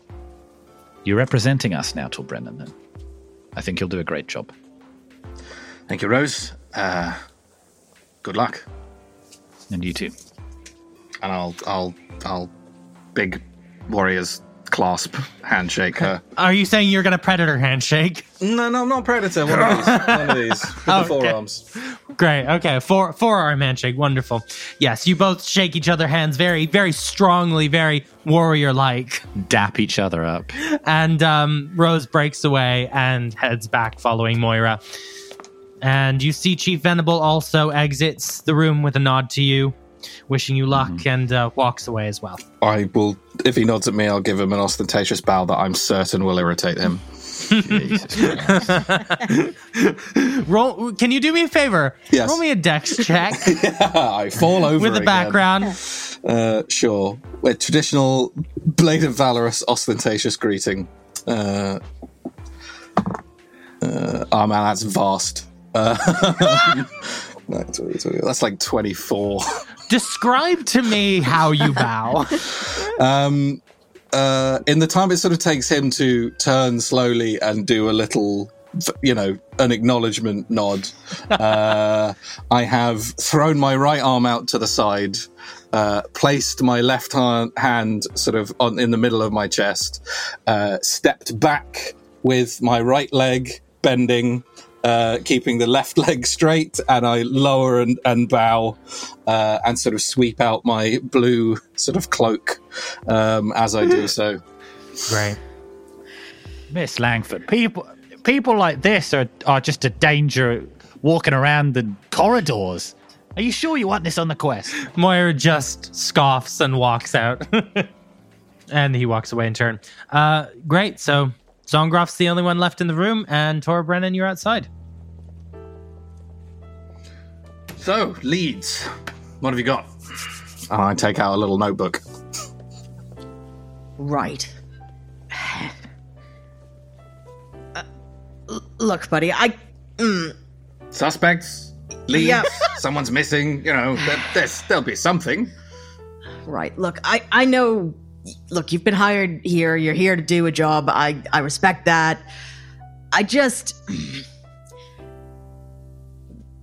You're representing us now, Tilbrennan, then. I think you'll do a great job. Thank you, Rose. Uh, good luck. And you too. And I'll, I'll, I'll, big warriors clasp, handshake her. <laughs> Are you saying you're going to predator handshake? No, no, not predator. One of these. One of these <laughs> with the Okay. forearms. Great. Okay. Four forearm handshake. Wonderful. Yes, you both shake each other hands very, very strongly, very warrior like. Dap each other up. And um, Rose breaks away and heads back following Moira. And you see Chief Venable also exits the room with a nod to you, wishing you luck, and uh, walks away as well. I will, if he nods at me, I'll give him an ostentatious bow that I'm certain will irritate him. <laughs> Roll. Can you do me a favor? Yes. Roll me a dex check yeah, <laughs> I fall over with the again. background. Uh, sure. With traditional Blade of Valorous ostentatious greeting. Uh, uh, oh man, that's vast. Uh, <laughs> no, 20, 20, that's like 24. Describe to me how you <laughs> bow. Um, uh, in the time it sort of takes him to turn slowly and do a little, you know, an acknowledgement nod, uh, I have thrown my right arm out to the side, uh, placed my left hand, hand sort of on in the middle of my chest, uh, stepped back with my right leg bending. Uh, keeping the left <laughs> leg straight, and I lower and, and bow, uh, and sort of sweep out my blue sort of cloak um, as I do <laughs> so. Great. Miss Langford, people people like this are, are just a danger walking around the corridors. Are you sure you want this on the quest? Moira just scoffs and walks out. <laughs> and he walks away in turn. Uh, great. So Zongroff's the only one left in the room, and Tora Brennan, you're outside. So, leads. What have you got? And I take out a little notebook. Right. Uh, look, buddy, I. Mm, Suspects? Leads? Yeah. <laughs> Someone's missing? You know, there, there's, there'll be something. right. Look, I I know. Look, you've been hired here. You're here to do a job. I I respect that. I just <clears throat>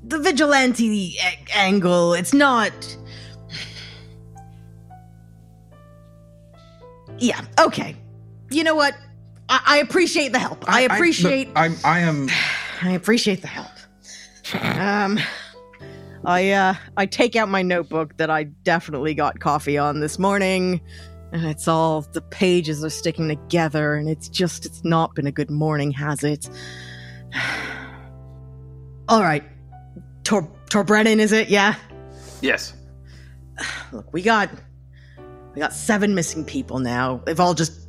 the vigilante angle. It's not. Yeah. Okay. You know what? I, I appreciate the help. I, appreciate. I, look, I'm, I am. <sighs> I appreciate the help. Um, I uh, I take out my notebook that I definitely got coffee on this morning, and it's all the pages are sticking together, and it's just it's not been a good morning, has it? <sighs> all right, Tor Tor Brennan, is it? Yeah. Yes. Look, we got we got seven missing people now. They've all just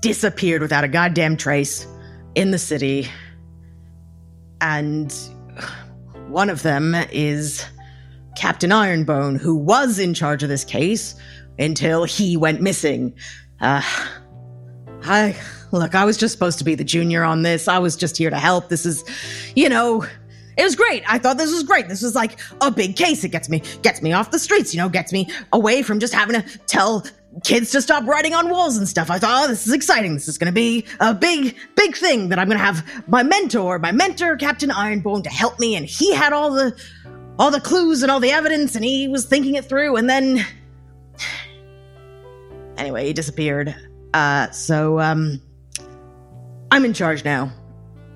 disappeared without a goddamn trace in the city. And <sighs> one of them is Captain Ironbone, who was in charge of this case until he went missing. Uh, I look, I was just supposed to be the junior on this. I was just here to help. This is, you know, it was great. I thought this was great. This was like a big case. It gets me gets me off the streets, you know, gets me away from just having to tell kids to stop writing on walls and stuff. I thought, oh, this is exciting. This is going to be a big, big thing that I'm going to have my mentor, my mentor, Captain Ironbone, to help me. And he had all the, all the clues and all the evidence, and he was thinking it through. And then, anyway, he disappeared. Uh, so, um, I'm in charge now.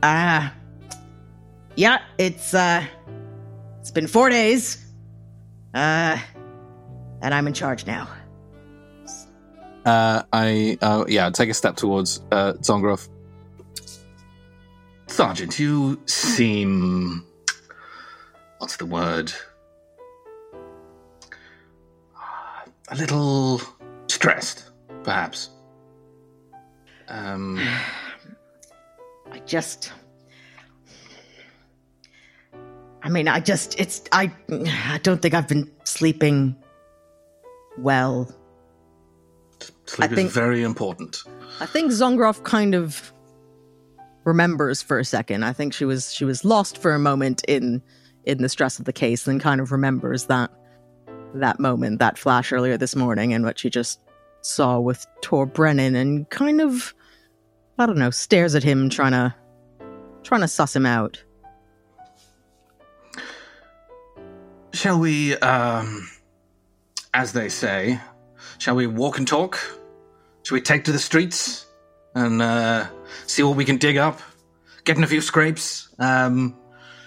Ah, uh, yeah, it's uh, it's been four days. Uh, and I'm in charge now. Uh, I uh, yeah, take a step towards uh, Zongroff. Sergeant, you seem what's the word? A little stressed, perhaps. Um, <sighs> I just. I mean, I just, it's, I, I don't think I've been sleeping well. Sleep I think- is very important. I think Zongroff kind of remembers for a second. I think she was she was lost for a moment in in the stress of the case, then kind of remembers that that moment, that flash earlier this morning, and what she just saw with Tor Brennan, and kind of I don't know, stares at him, trying to trying to suss him out. Shall we, um, as they say, shall we walk and talk? Shall we take to the streets and uh, see what we can dig up? Getting a few scrapes. Um,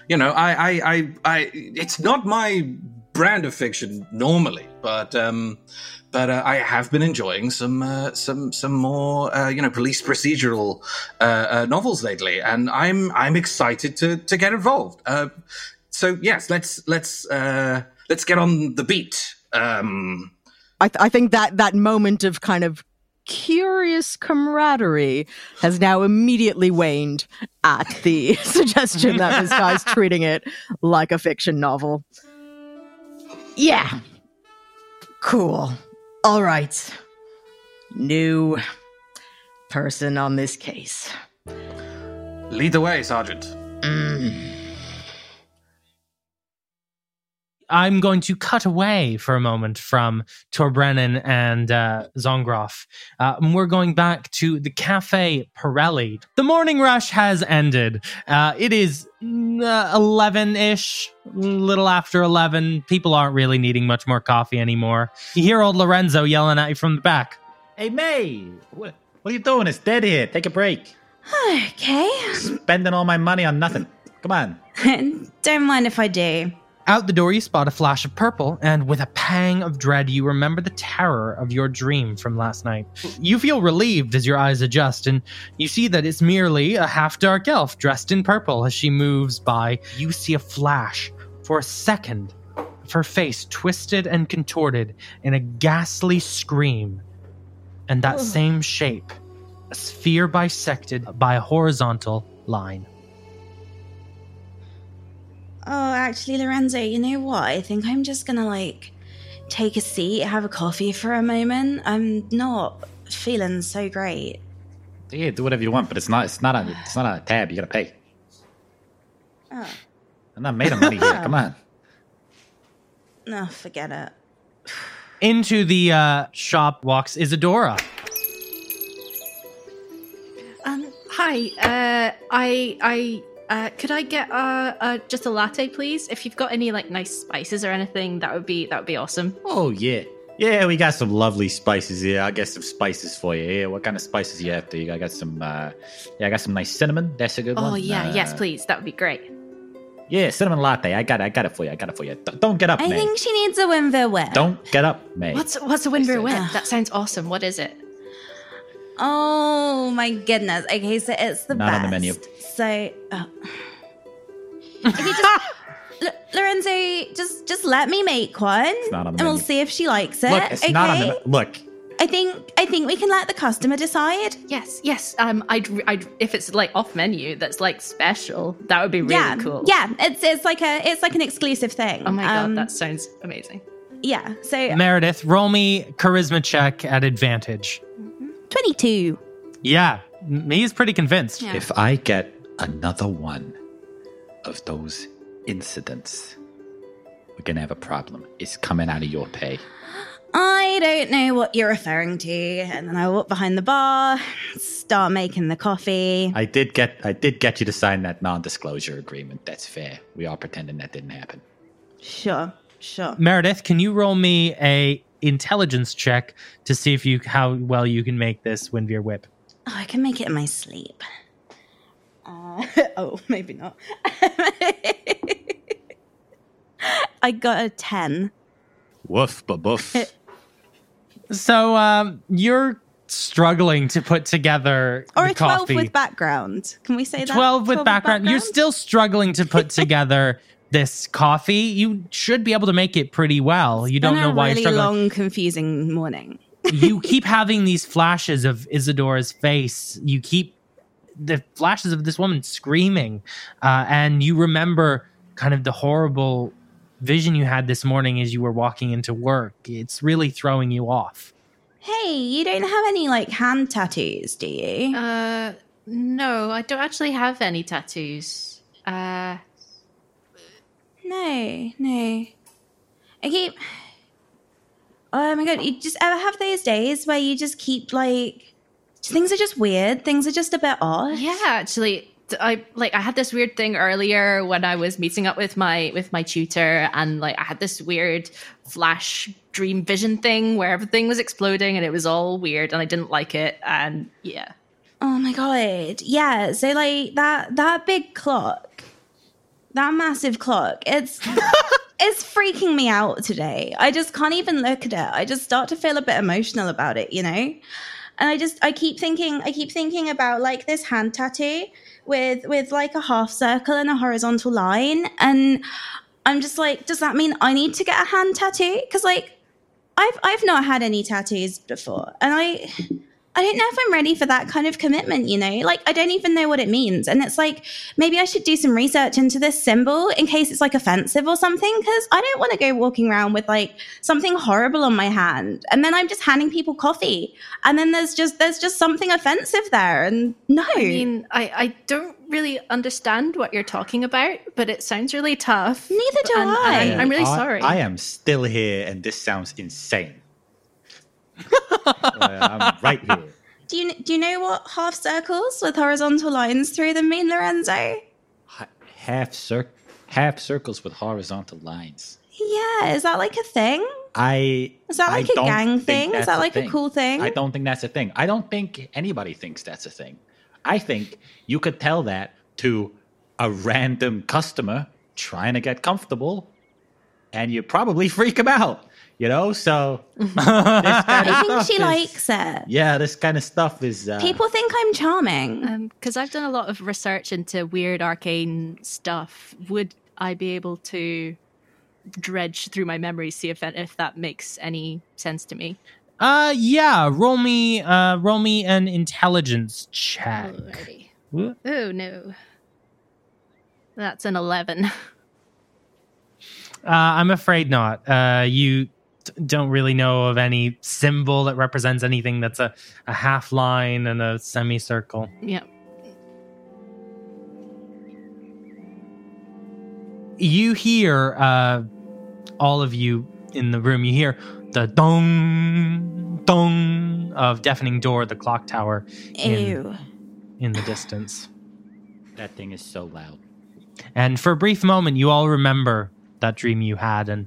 you know, I, I, I, I, it's not my brand of fiction normally, but um, but uh, I have been enjoying some uh, some some more uh, you know police procedural uh, uh, novels lately, and I'm I'm excited to to get involved. Uh, so yes, let's let's uh, let's get on the beat. Um, I, th- I think that that moment of kind of curious camaraderie has now immediately waned at the <laughs> suggestion that this guy's <laughs> treating it like a fiction novel. Yeah. Cool. All right. New person on this case. lead the way, Sergeant. Mm. I'm going to cut away for a moment from Torbrennan and uh, Zongroff. Uh, and we're going back to the Cafe Pirelli. The morning rush has ended. Uh, it is 11 ish, little after 11. People aren't really needing much more coffee anymore. You hear old Lorenzo yelling at you from the back. Hey, May, what, what are you doing? It's dead here. Take a break. <sighs> Okay. Spending all my money on nothing. Come on. <laughs> Don't mind if I do. Out the door, you spot a flash of purple, and with a pang of dread, you remember the terror of your dream from last night. You feel relieved as your eyes adjust, and you see that it's merely a half dark elf dressed in purple as she moves by. You see a flash for a second of her face twisted and contorted in a ghastly scream, and that same shape, a sphere bisected by a horizontal line. Oh, actually, Lorenzo, you know what? I think I'm just gonna like take a seat, have a coffee for a moment. I'm not feeling so great. Yeah, do whatever you want, but it's not. It's not a. It's not a tab. You gotta pay. Oh, I'm not made of money here. Come on. <laughs> no, forget it. Into the uh, shop walks Isadora. Um, hi. Uh, I, I, uh, could I get uh, uh, just a latte, please? If you've got any like nice spices or anything, that would be that would be awesome. Oh yeah, yeah. We got some lovely spices here. I got some spices for you. Yeah, what kind of spices you after? You I got some. uh Yeah, I got some nice cinnamon. That's a good one. Oh yeah, yes, Uh, please. That would be great. Yeah, cinnamon latte. I got it. I got it for you. I got it for you. D- don't get up, I May. think she needs a Winver whip. Don't get up, May. What's what's a Winver whip? That sounds awesome. What is it? Oh my goodness. Okay, so it's the Not best. on the menu. So, oh. if you just, <laughs> L- Lorenzo, just just let me make one, not on the and we'll see if she likes it. Look, it's okay. not on the look. I think I think we can let the customer decide. Yes, yes. Um, I'd, I'd if it's like off menu, that's like special. That would be really yeah, cool. yeah. It's it's like a it's like an exclusive thing. Oh my god, Um, that sounds amazing. yeah. So Meredith, roll me charisma check at advantage. twenty two. Yeah, m- he's pretty convinced. Yeah. If I get another one of those incidents, we're gonna have a problem. It's coming out of your pay. I don't know what you're referring to. And then I walk behind the bar, start making the coffee. I did get I did get you to sign that non-disclosure agreement. That's fair. We are pretending that didn't happen. Sure, sure. Meredith, can you roll me a intelligence check to see if you how well you can make this Windveer whip? Oh, I can make it in my sleep. Uh, <laughs> oh, maybe not. <laughs> I got a 10. Woof, but boof. <laughs> So um, you're struggling to put together Or the a 12 coffee. with background. Can we say that? 12 with background. You're still struggling to put together this coffee. You should be able to make it pretty well. You don't know why really you're struggling. long, confusing morning. you keep having these flashes of Isadora's face. You keep the flashes of this woman screaming, uh, and you remember kind of the horrible vision you had this morning as you were walking into work. It's really throwing you off. Hey, you don't have any like hand tattoos, do you? Uh, no, I don't actually have any tattoos. Uh, No, no. I keep. Oh my god! You just ever have those days where you just keep like things are just weird. Things are just a bit odd. yeah, actually, I like I had this weird thing earlier when I was meeting up with my with my tutor, and like I had this weird flash dream vision thing where everything was exploding and it was all weird, and I didn't like it, and yeah. Oh my god! Yeah. So like that that big clock, that massive clock. It's <laughs> it's freaking me out today. I just can't even look at it. I just start to feel a bit emotional about it. You know. And I just I keep thinking I keep thinking about like this hand tattoo with with like a half circle and a horizontal line. And I'm just like does that mean I need to get a hand tattoo? Cuz like I've I've not had any tattoos before. And I I don't know if I'm ready for that kind of commitment, you know? Like, I don't even know what it means. And it's like, maybe I should do some research into this symbol in case it's like offensive or something, because I don't want to go walking around with like something horrible on my hand. And then I'm just handing people coffee. And then there's just, there's just something offensive there. And no. I mean, I, I don't really understand what you're talking about, but it sounds really tough. Neither do And- I. and I'm really I- sorry. I am still here, and this sounds insane. <laughs> I'm right here. do you, do you know what half circles with horizontal lines through them mean, Lorenzo? Half cir- half circles with horizontal lines. Yeah. Is that like a thing? I Is that like a gang thing? Is that like a cool thing? I don't think that's a thing. I don't think anybody thinks that's a thing. I think you could tell that to a random customer trying to get comfortable, and you'd probably freak them out. You know, so this <laughs> kind of I think she is- likes it. Yeah, this kind of stuff is. Uh, People think I'm charming. because Um, I've done a lot of research into weird arcane stuff. Would I be able to dredge through my memories, see if that, if that makes any sense to me? Uh, yeah. Roll me, uh, roll me an intelligence check. Oh no, that's an eleven. <laughs> Uh, I'm afraid not. Uh, you t- don't really know of any symbol that represents anything that's a, a half line and a semicircle. yeah. You hear, uh, all of you in the room, you hear the dong, dong of deafening door, the clock tower in, Ew. in the distance. that thing is so loud. And for a brief moment, you all remember that dream you had and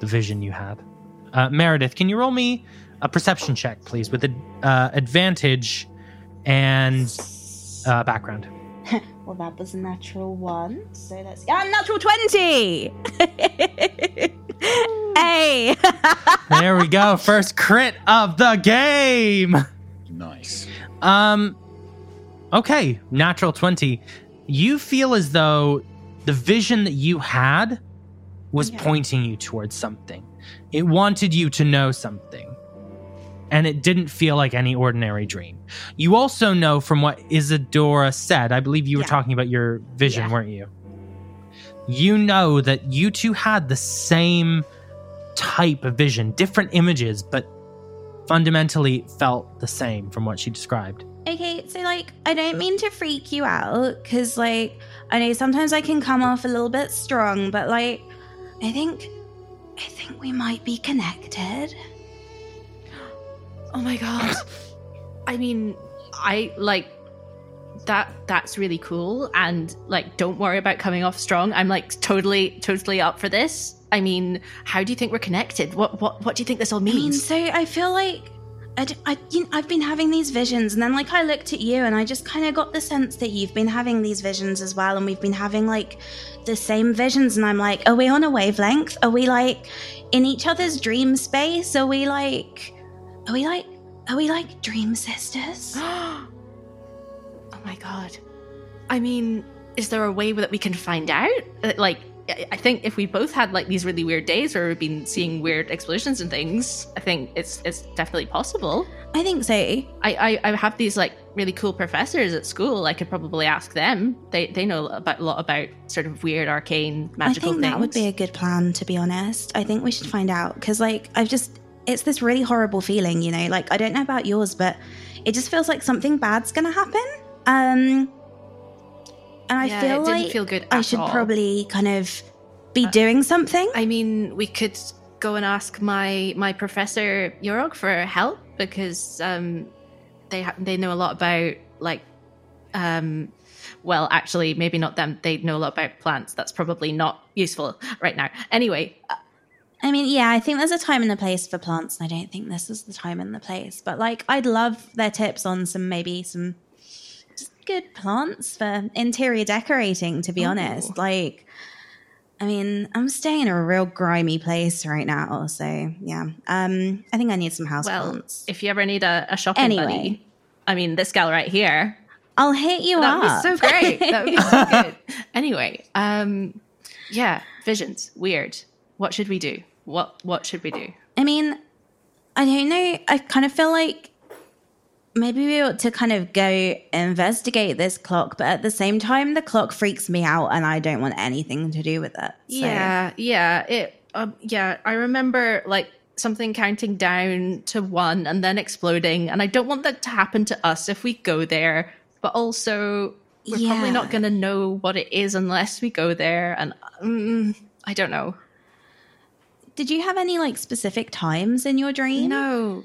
the vision you had. Uh, Meredith, can you roll me a perception check, please, with an uh, advantage and uh, background? <laughs> Well, that was a natural one. So that's yeah, natural twenty. <laughs> hey. <laughs> There we go. First crit of the game. Nice. Um, okay, natural 20. You feel as though the vision that you had was Yeah. pointing you towards something. It wanted you to know something. And it didn't feel like any ordinary dream. You also know from what Isadora said, I believe you were Yeah. talking about your vision, Yeah. weren't you? You know that you two had the same type of vision, different images, but fundamentally felt the same from what she described. Okay, so like I don't mean to freak you out cuz like I know sometimes I can come off a little bit strong, but like, I think, I think we might be connected. Oh my god. I mean, I like that that's really cool and like don't worry about coming off strong. I'm like totally totally up for this. I mean, how do you think we're connected? What what what do you think this all I mean, means? so I feel like I, I- you know, I've been having these visions, and then like I looked at you, and I just kind of got the sense that you've been having these visions as well, and we've been having like the same visions, and I'm like, are we on a wavelength? Are we like in each other's dream space? Are we like, are we like, are we like dream sisters? <gasps> oh my god. I mean, is there a way that we can find out? Uh, Like I think if we both had like these really weird days where we've been seeing weird explosions and things, I think it's it's definitely possible. I think so. I, I, I have these like really cool professors at school. I could probably ask them. They they know about a lot about sort of weird arcane magical I think things. that would be a good plan, to be honest. I think we should find out because, like, I've just, it's this really horrible feeling, you know? Like, I don't know about yours, but it just feels like something bad's gonna happen. Um, and I Yeah, feel like feel good I should all. Uh, probably kind of be doing something. I mean, we could go and ask my my professor Yorog for help because um, they ha- they know a lot about like um, well, actually, maybe not them. They know a lot about plants. That's probably not useful right now. Anyway, uh, I mean, yeah, I think there's a time and a place for plants, and I don't think this is the time and the place. But like, I'd love their tips on some maybe some just good plants for interior decorating. To be honest, like, I mean, I'm staying in a real grimy place right now, so yeah. Um, I think I need some house well, plants. if you ever need a, a shopping Anyway. buddy, I mean, this gal right here. I'll hit you That up. be so great. That be so <laughs> good. Anyway, um, yeah, visions. Weird. What should we do? What What should we do? I mean, I don't know. I kind of feel like maybe we ought to kind of go investigate this clock, but at the same time, the clock freaks me out and I don't want anything to do with it. So- Yeah, yeah. It. Um, yeah, I remember like something counting down to one and then exploding, and I don't want that to happen to us if we go there. But also, we're probably not going to know what it is unless we go there, and mm, I don't know. Did you have any like specific times in your dream? No,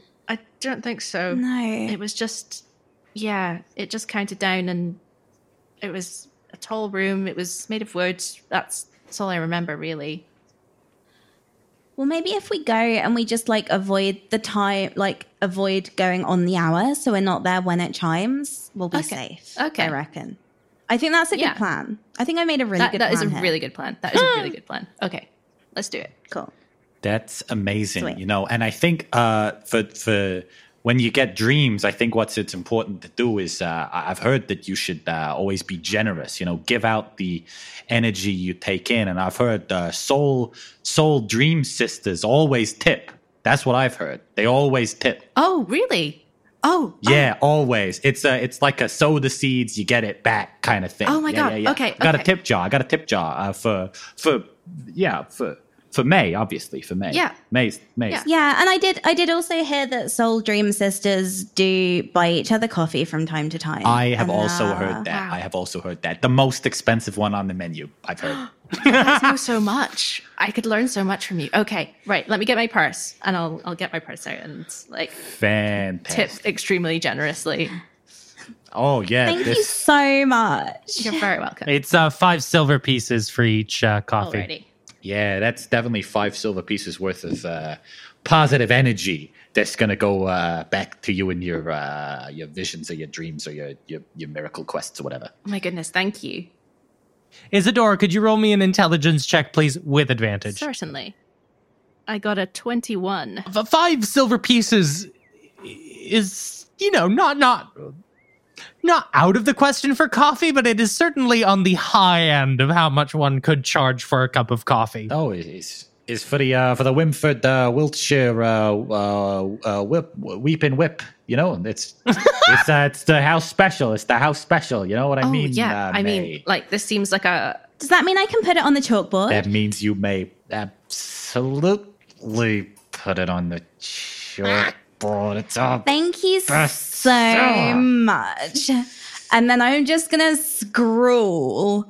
don't think so. No. It was just, yeah, it just counted down and it was a tall room. It was made of wood. That's, that's all I remember, really. Well, maybe if we go and we just like avoid the time, like avoid going on the hour, so we're not there when it chimes, we'll be Okay. safe. Okay. I reckon. I think that's a Yeah. good plan. I think I made a really that good that is a here. really good plan. That is a really <gasps> good plan. Okay, let's do it. cool. That's amazing, Sweet. you know. And I think uh, for for when you get dreams, I think what's it's important to do is uh, I've heard that you should uh, always be generous. You know, give out the energy you take in. And I've heard uh, soul soul dream sisters always tip. That's what I've heard. They always tip. Oh, really? Oh, Yeah, always. It's a, it's like a sow the seeds, you get it back kind of thing. Oh my Yeah, God. yeah, yeah. Okay, I got a tip jar. I got a tip jar uh, for for yeah for for May, obviously for May. Yeah. May's May's. Yeah. Yeah, and I did. I did also hear that Soul Dream Sisters do buy each other coffee from time to time. I have And, also uh, heard that. wow. I have also heard that. The most expensive one on the menu, I've heard. <gasps> you guys know so much. I could learn so much from you. Okay, right. Let me get my purse, and I'll I'll get my purse out and like Fantastic. tip extremely generously. Oh yeah. Thank you so much. You're very welcome. It's uh, five silver pieces for each uh, coffee. Alrighty. Yeah, that's definitely five silver pieces worth of uh, positive energy that's gonna go uh, back to you in your uh, your visions or your dreams or your, your your miracle quests or whatever. Oh my goodness, thank you. Isadora, could you roll me an intelligence check, please, with advantage? Certainly. I got a 21. F- Five silver pieces is, you know, not not not out of the question for coffee, but it is certainly on the high end of how much one could charge for a cup of coffee. Oh, it is. is for the uh, for the Wimford uh, Wiltshire uh, uh, uh, whip weeping whip. You know, it's <laughs> it's uh, it's the house special. It's the house special. You know what I oh, mean? yeah. uh, I May? mean, like, this seems like a. Does that mean I can put it on the chalkboard? that means you may absolutely put it on the chalkboard. It's all Thank you so seller. much. And then I'm just gonna scroll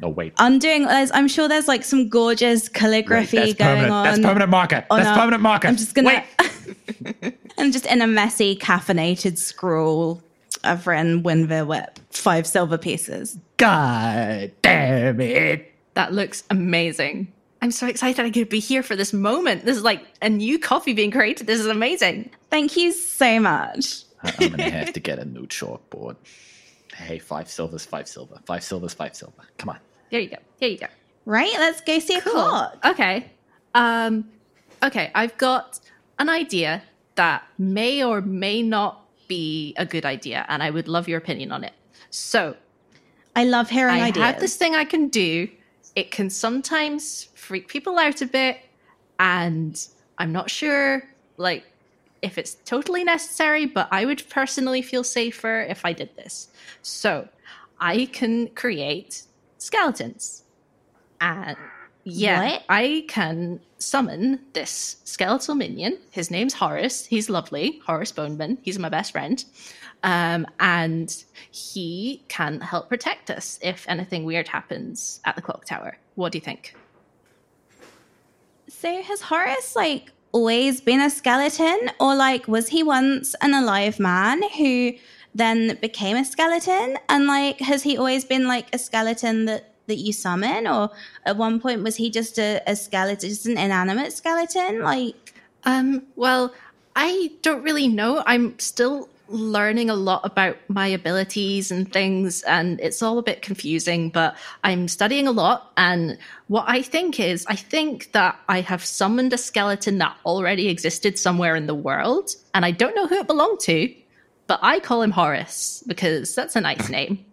No, wait. I'm doing. I'm sure there's like some gorgeous calligraphy Wait, going permanent. on. That's permanent marker. on That's our- permanent marker. I'm just gonna. <laughs> I'm just in a messy caffeinated scroll. I've written Winver Whip, five silver pieces. God damn it. That looks amazing. I'm so excited I could be here for this moment. This is like a new coffee being created. This is amazing. Thank you so much. I'm gonna have to get a new chalkboard. Hey, five silvers, five silver, five silvers, five silver. Come on. There you go. Here you go. Right, let's go see a clock. Okay. Um okay, I've got an idea that may or may not be a good idea and I would love your opinion on it. So, I love hearing I ideas. I have this thing I can do. It can sometimes freak people out a bit and I'm not sure like if it's totally necessary, but I would personally feel safer if I did this. So, I can create skeletons. And yeah, What? I can summon this skeletal minion. His name's Horace. He's lovely. Horace Boneman. He's my best friend. Um, and he can help protect us if anything weird happens at the clock tower. What do you think? So has Horace like always been a skeleton, or like was he once an alive man who then became a skeleton? And like has he always been like a skeleton that that you summon, or at one point was he just a, a skeleton, just an inanimate skeleton? Like Um, well, I don't really know. I'm still learning a lot about my abilities and things, and it's all a bit confusing, but I'm studying a lot. And what I think is, I think that I have summoned a skeleton that already existed somewhere in the world, and I don't know who it belonged to, but I call him Horace because that's a nice name.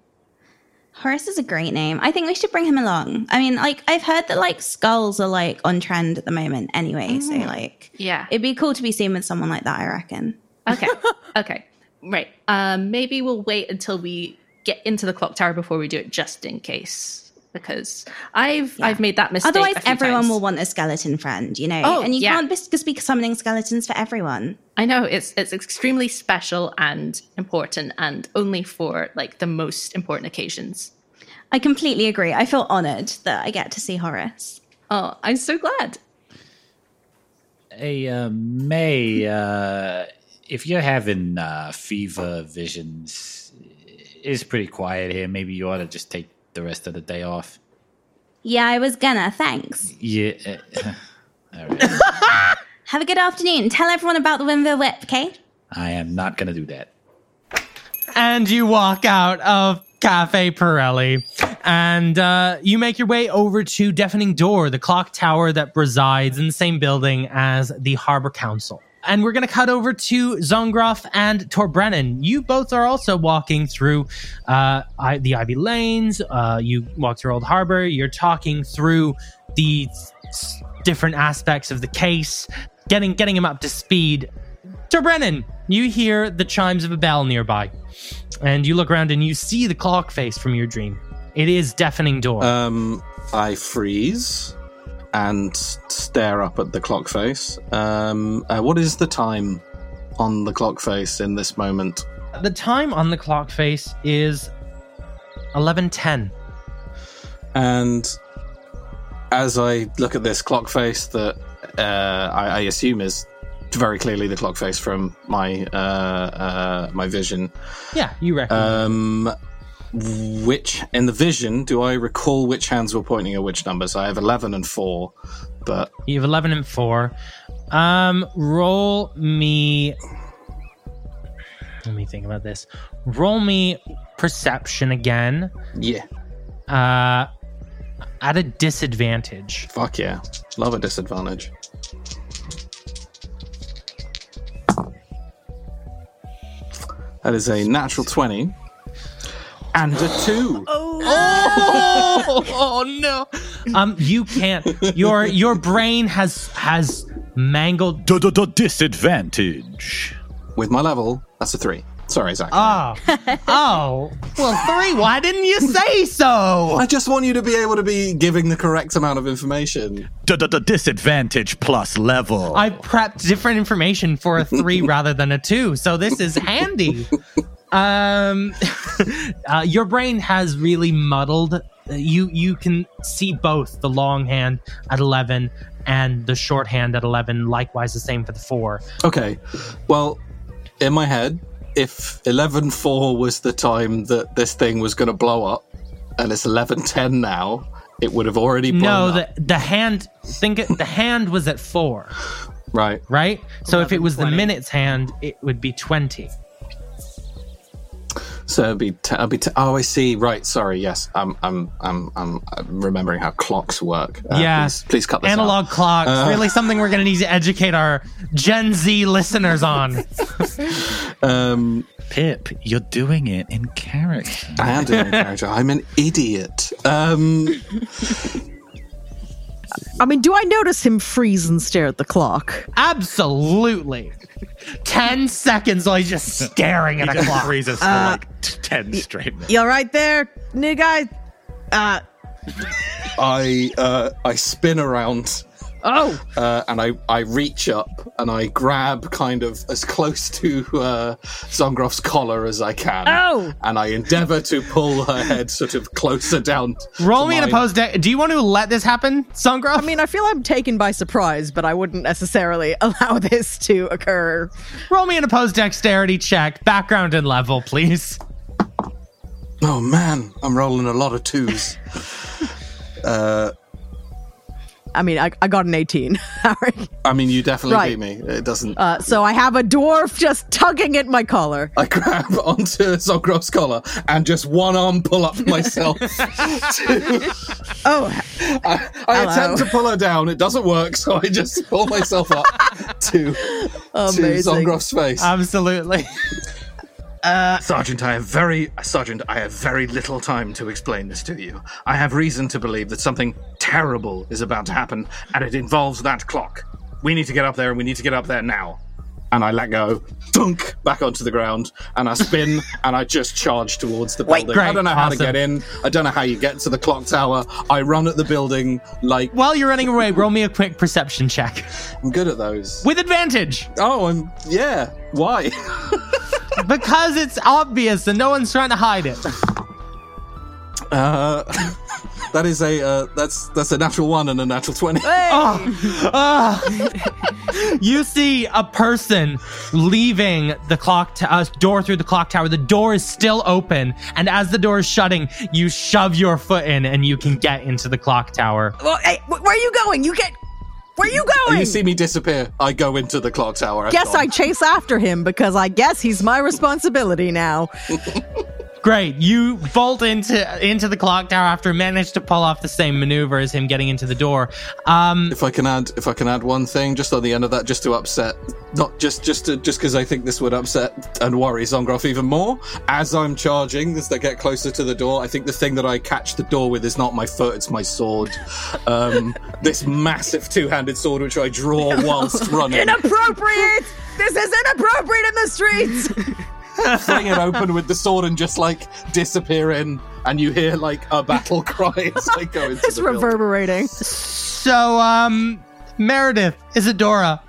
Horace is a great name. I think we should bring him along. I mean, like I've heard that like skulls are like on trend at the moment anyway, so mm. like Yeah. it'd be cool to be seen with someone like that, I reckon. Okay. <laughs> okay. Right. Um, maybe we'll wait until we get into the clock tower before we do it, just in case, because I've I've made that mistake. Otherwise, a few everyone times. will want a skeleton friend, you know. Oh, and you yeah. can't just just be summoning skeletons for everyone. I know it's it's extremely special and important, and only for like the most important occasions. I completely agree. I feel honored that I get to see Horace. Oh, I'm so glad. Hey, uh, May, uh, if you're having uh, fever visions, it's pretty quiet here. Maybe you ought to just take the rest of the day off. Yeah, I was gonna. Thanks. Yeah. uh, <laughs> all right. <laughs> Have a good afternoon. Tell everyone about the Winville Whip, okay? I am not going to do that. and you walk out of Cafe Pirelli and uh, you make your way over to Deafening Door, the clock tower that resides in the same building as the Harbor Council. And we're going to cut over to Zongroff and Tor Brennan. You both are also walking through uh, I, the Ivy Lanes. Uh, you walk through Old Harbor. You're talking through the different aspects of the case, getting getting him up to speed. Tor Brennan, you hear the chimes of a bell nearby, and you look around and you see the clock face from your dream. It is deafening door. Um, I freeze and stare up at the clock face. Um, uh, what is the time on the clock face in this moment? the time on the clock face is eleven ten. And as I look at this clock face, that uh, I, I assume is very clearly the clock face from my uh, uh, my vision. Yeah, you reckon? Um, which in the vision do I recall which hands were pointing at which numbers? I have eleven and four, but you have eleven and four. Um, roll me. Let me think about this. Roll me perception again. yeah, Uh, at a disadvantage. fuck yeah, love a disadvantage. That is a natural twenty and a two. oh, oh no um you can't your your brain has has mangled Disadvantage. With my level, that's a three. Sorry, Zach. oh oh well three why didn't you say so I just want you to be able to be giving the correct amount of information. The disadvantage plus level. i prepped different information for a three rather than a two so this is handy um <laughs> uh, your brain has really muddled you you can see both the long hand at 11 and the short hand at 11 likewise the same for the 4 Okay. Well, in my head, if 11.4 was the time that this thing was going to blow up, and it's 11.10 now, it would have already blown no up. the the hand think it, the hand was at 4 <laughs> Right. right so if it was the minutes hand it would be 20 So it'd be, t- it'd be t- oh, I see. Right. Sorry. Yes. I'm, I'm, I'm, I'm, I'm remembering how clocks work. Uh, yeah Please, please cut this out. analog clocks Uh. really something we're gonna need to educate our gen z listeners on <laughs> Um, Pip, you're doing it in character. I am doing a character. I'm an idiot. Um, I mean, do I notice him freeze and stare at the clock? absolutely 10 seconds while he's just <laughs> staring at a Just clock freezes for like t- 10 straight minutes. You all right there, new guy? Uh, I, uh, I spin around oh, uh, and I, I reach up and I grab kind of as close to uh, Zongroff's collar as I can. Oh! And I endeavor to pull her head sort of closer down. roll to me an mine. opposed deck do you want to let this happen Sungrove? I mean, I feel I'm taken by surprise, but I wouldn't necessarily <laughs> allow this to occur. roll me an opposed dexterity check background and level please Oh man, I'm rolling a lot of twos. <laughs> uh, I mean, I, I got an 18, <laughs> I mean, you definitely Right. beat me. It doesn't. Uh, so I have a dwarf just tugging at my collar. I grab <laughs> onto Zongroff's collar and just one arm pull up myself. <laughs> to, Oh, I, I attempt to pull her down. It doesn't work, so I just pull myself up to, to Amazing. Zongroff's face. absolutely Uh, Sergeant, I have very Sergeant, I have very little time to explain this to you. I have reason to believe that something terrible is about to happen, and it involves that clock. We need to get up there, and we need to get up there now. and I let go, dunk back onto the ground, and I spin <laughs> and I just charge towards the Wait, building. I don't know how awesome. to get in. I don't know how you get to the clock tower. I run at the building like while you're running away roll me a quick perception check I'm good at those. with advantage Oh, I'm yeah. Why? <laughs> because it's obvious and no one's trying to hide it Uh, <laughs> that is a uh, that's that's a natural one and a natural twenty. you see a person leaving the clock t- uh, door through the clock tower. The door is still open, and as the door is shutting, you shove your foot in, and you can get into the clock tower. well, hey, wh- where are you going? You get. Where are oh, you going? you see me disappear. I go into the clock tower. Guess gone. I chase after him because I guess he's my responsibility now. <laughs> Great, you bolt into into the clock tower after managed to pull off the same maneuver as him getting into the door. Um, If I can add, if I can add one thing just on the end of that, just to upset, not just just to, just because I think this would upset and worry Zongroff even more. As I'm charging, as they get closer to the door, I think the thing that I catch the door with is not my foot; it's my sword. Um, <laughs> this massive two-handed sword which I draw <laughs> whilst running, Inappropriate! This is inappropriate in the streets! <laughs> <laughs> fling it open with the sword and just like disappear in, and you hear like a battle <laughs> cry as I go into it's the building. reverberating. so um, Meredith, Isadora,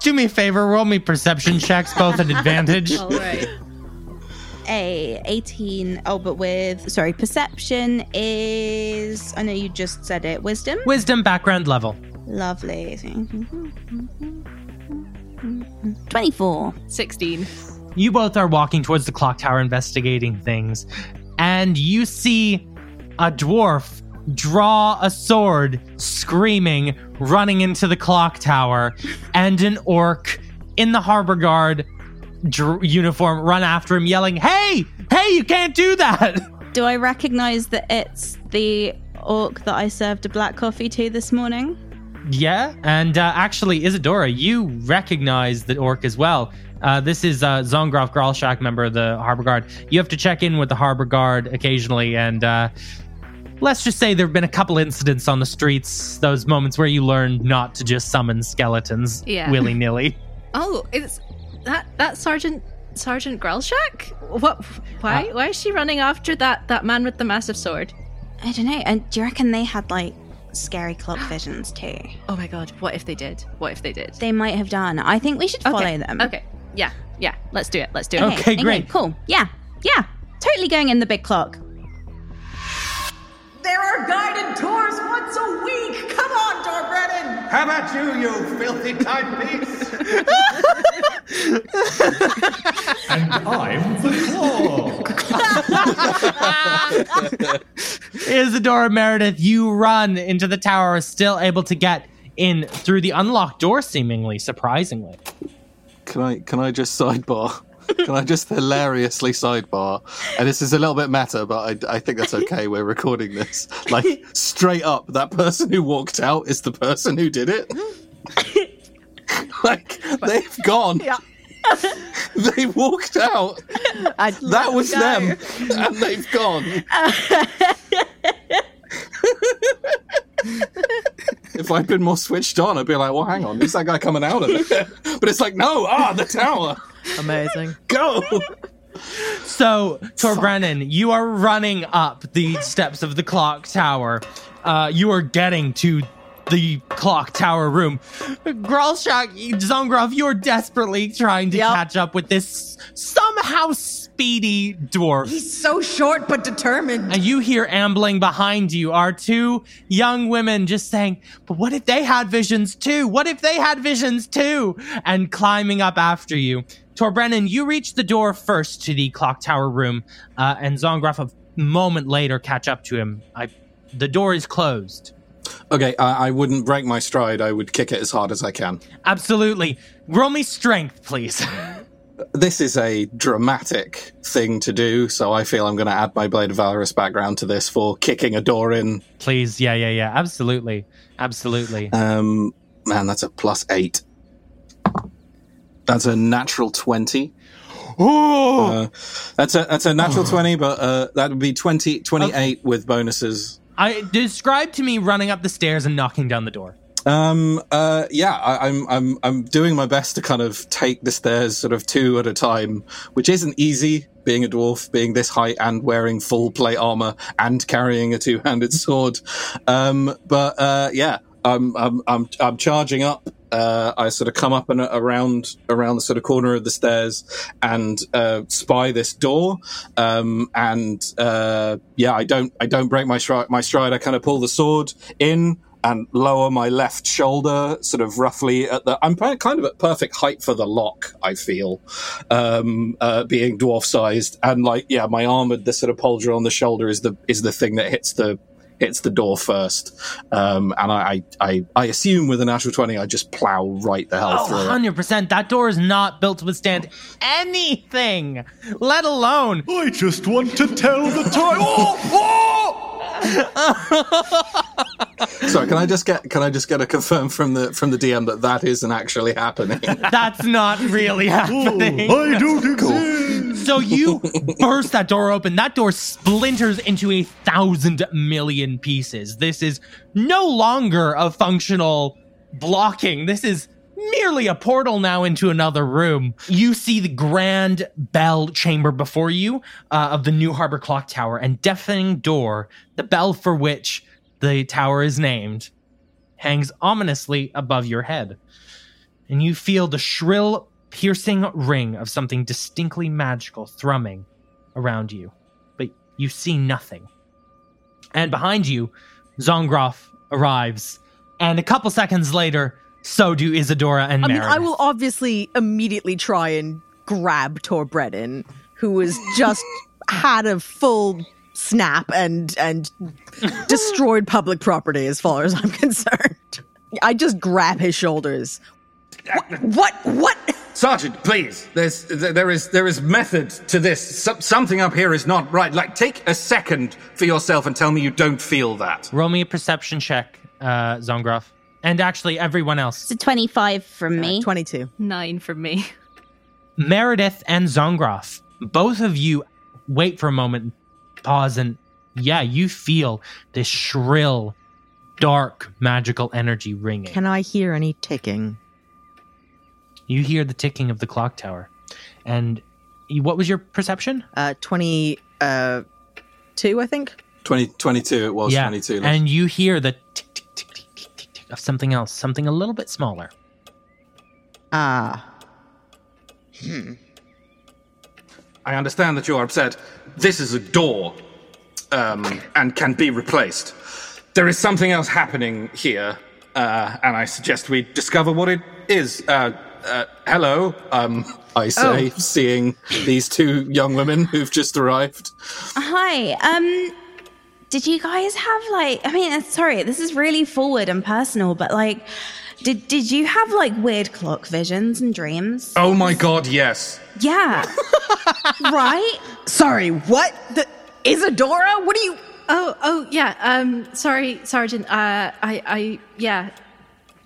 do me a favor, roll me perception checks, both at advantage. <laughs> All right. A 18. Oh, but with sorry, perception is. I know you just said it. Wisdom. Wisdom background level. Lovely. 24. 16. You both are walking towards the clock tower investigating things, and you see a dwarf draw a sword, screaming, running into the clock tower, and an orc in the harbor guard dr- uniform run after him, yelling, Hey, hey, you can't do that! <laughs> Do I recognize that it's the orc that I served a black coffee to this morning? Yeah, and uh, actually, Isadora, you recognize the orc as well. Uh, this is uh, Zongroff Growlshack, member of the Harbor Guard. You have to check in with the Harbor Guard occasionally, and uh, let's just say there have been a couple incidents on the streets, those moments where you learn not to just summon skeletons Yeah. willy nilly. <laughs> Oh, it's that that Sergeant Sergeant Growlshack? What? Why? why is she running after that that man with the massive sword? I don't know. And do you reckon they had like scary clock <gasps> visions too? Oh my god! What if they did? What if they did? They might have done. I think we should follow okay. them. Okay. Yeah. Yeah. Let's do it. Let's do it. Okay, great. Cool. Yeah. Yeah. Totally going in the big clock. There not so weak. Come on, Tor Brennan. How about you, you filthy timepiece? <laughs> and I'm the claw. Isadora Meredith, you run into the tower, still able to get in through the unlocked door, seemingly surprisingly. Can I can I just sidebar? <laughs> Can I just hilariously sidebar? And this is a little bit meta, but I, I think that's okay. We're recording this. Like, <laughs> straight up, that person who walked out is the person who did it. <laughs> like, they've gone. Yeah. they walked out. That was go. them. And they've gone. <laughs> if I'd been more switched on, I'd be like, well, hang on, who's that guy coming out of it? <laughs> But it's like, no, ah, the tower. Amazing. <laughs> Go. So, Tor Brennan, you are running up the steps of the clock tower. Uh, you are getting to the clock tower room. Growlshack, Zongroff, you're desperately trying to Yep. catch up with this somehow speedy dwarf. He's so short but determined. And you hear ambling behind you are two young women just saying, But what if they had visions too? What if they had visions too? And climbing up after you. Tor Brennan, you reach the door first to the clock tower room, uh, and Zongroff a moment later catch up to him. I, the door is closed. Okay, I, I wouldn't break my stride. I would kick it as hard as I can. Absolutely. Roll me strength, please. <laughs> This is a dramatic thing to do, so I feel I'm going to add my Blade of Valorous background to this for kicking a door in. please. Yeah, yeah, yeah. Absolutely. Absolutely. Um, man, that's a plus eight. That's a natural twenty. Oh! Uh, that's a that's a natural twenty, but uh, that would be 20, 28 with bonuses. I describe to me running up the stairs and knocking down the door. Um. Uh. Yeah. I, I'm. I'm. I'm doing my best to kind of take the stairs sort of two at a time, which isn't easy. Being a dwarf, being this height, and wearing full plate armor, and carrying a two-handed sword. Um. But uh. Yeah. I'm. I'm. I'm. I'm charging up. Uh, I sort of come up and around around the sort of corner of the stairs and uh, spy this door. Um, and uh, yeah, I don't I don't break my stride. My stride. I kind of pull the sword in and lower my left shoulder, sort of roughly at the. I'm kind of at perfect height for the lock. I feel, um, uh, being dwarf sized, and like yeah, my armored the sort of pauldron on the shoulder is the is the thing that hits the hits the door first. Um, and I, I I I assume with a natural twenty, I just plow right the hell Oh, through it. 100%. That door is not built to withstand anything, let alone. I just want to tell the time. Oh, <laughs> Sorry, can I just get can I just get a confirm from the from the DM that that isn't actually happening? <laughs> That's not really happening. oh, I don't exist. So you <laughs> burst that door open. That door splinters into a thousand million pieces. This is no longer a functional blocking. This is merely a portal now into another room. You see the grand bell chamber before you uh, of the New Harbor Clock Tower and deafening door, the bell for which the tower is named, hangs ominously above your head. And you feel the shrill, piercing ring of something distinctly magical thrumming around you. But you see nothing. And behind you, Zongroff arrives. And a couple seconds later, so do Isadora and I mean, Meredith. I will obviously immediately try and grab Tor Brennan, who has just <laughs> had a full snap and and destroyed public property as far as I'm <laughs> concerned. I just grab his shoulders. What? What? Sergeant, please. There's there is there is method to this. So- something up here is not right. Like, take a second for yourself and tell me you don't feel that. Roll me a perception check, uh, Zongroff. And actually, everyone else. It's a 25 from me. 22. Nine from me. Meredith and Zongroff, both of you wait for a moment, pause, and yeah, you feel this shrill, dark, magical energy ringing. Can I hear any ticking? You hear the ticking of the clock tower. And you, what was your perception? Uh, 20, uh, I think. 20, 22, it was yeah. 22. And you hear the tick of something else, something a little bit smaller. Ah. Hmm. I understand that you are upset. This is a door, um, and can be replaced. there is something else happening here, uh, and I suggest we discover what it is. Uh, uh, hello, um, I say, Oh. seeing these two young women who've just arrived. Hi. Um, did you guys have like? I mean, sorry, this is really forward and personal, but like, did did you have like weird clock visions and dreams? Oh my god, yes. Yeah. <laughs> right. Sorry, what? The Isadora? What are you? Oh, oh, yeah. Um, sorry, Sergeant. Uh, I, I, yeah,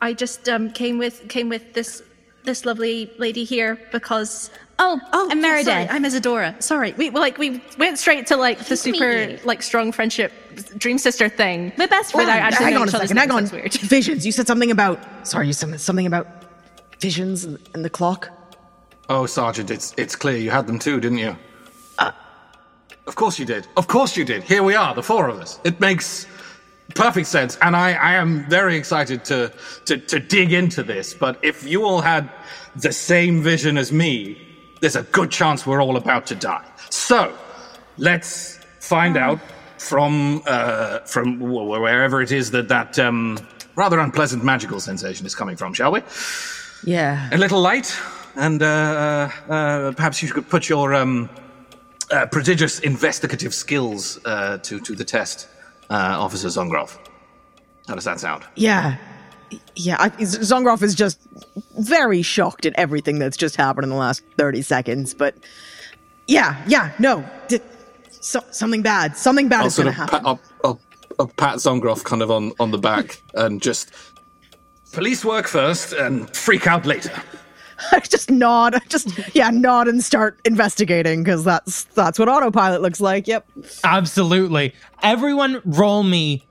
I just um came with came with this this lovely lady here because. Oh, oh, I'm yeah, Meredith. sorry, I'm Isadora. Sorry, we like we went straight to like the Nice to meet super you. like strong friendship dream sister thing. We're best Without friends. actually hang on a each other's second. Hang on. weird. Visions. You said something about. Sorry, you said something about visions and, and the clock. Oh, Sergeant, it's it's clear you had them too, didn't you? Uh. of course you did. Of course you did. Here we are, the four of us. It makes perfect sense, and I, I am very excited to, to to dig into this. But if you all had the same vision as me, there's a good chance we're all about to die. So let's find out from uh, from wherever it is that that um, rather unpleasant magical sensation is coming from, shall we? Yeah. a little light, and uh, uh, perhaps you could put your um, uh, prodigious investigative skills uh, to to the test, uh, Officer Zongroff. How does that sound? Yeah. Yeah, I, Zongroff is just very shocked at everything that's just happened in the last 30 seconds, but yeah, yeah, no. D- so, something bad. Something bad I'll is going of to pat, happen. I'll, I'll, I'll pat Zongroff kind of on, on the back and just Police work first and freak out later. <laughs> I just nod, just yeah, nod and start investigating because that's that's what autopilot looks like. Yep. Absolutely. Everyone roll me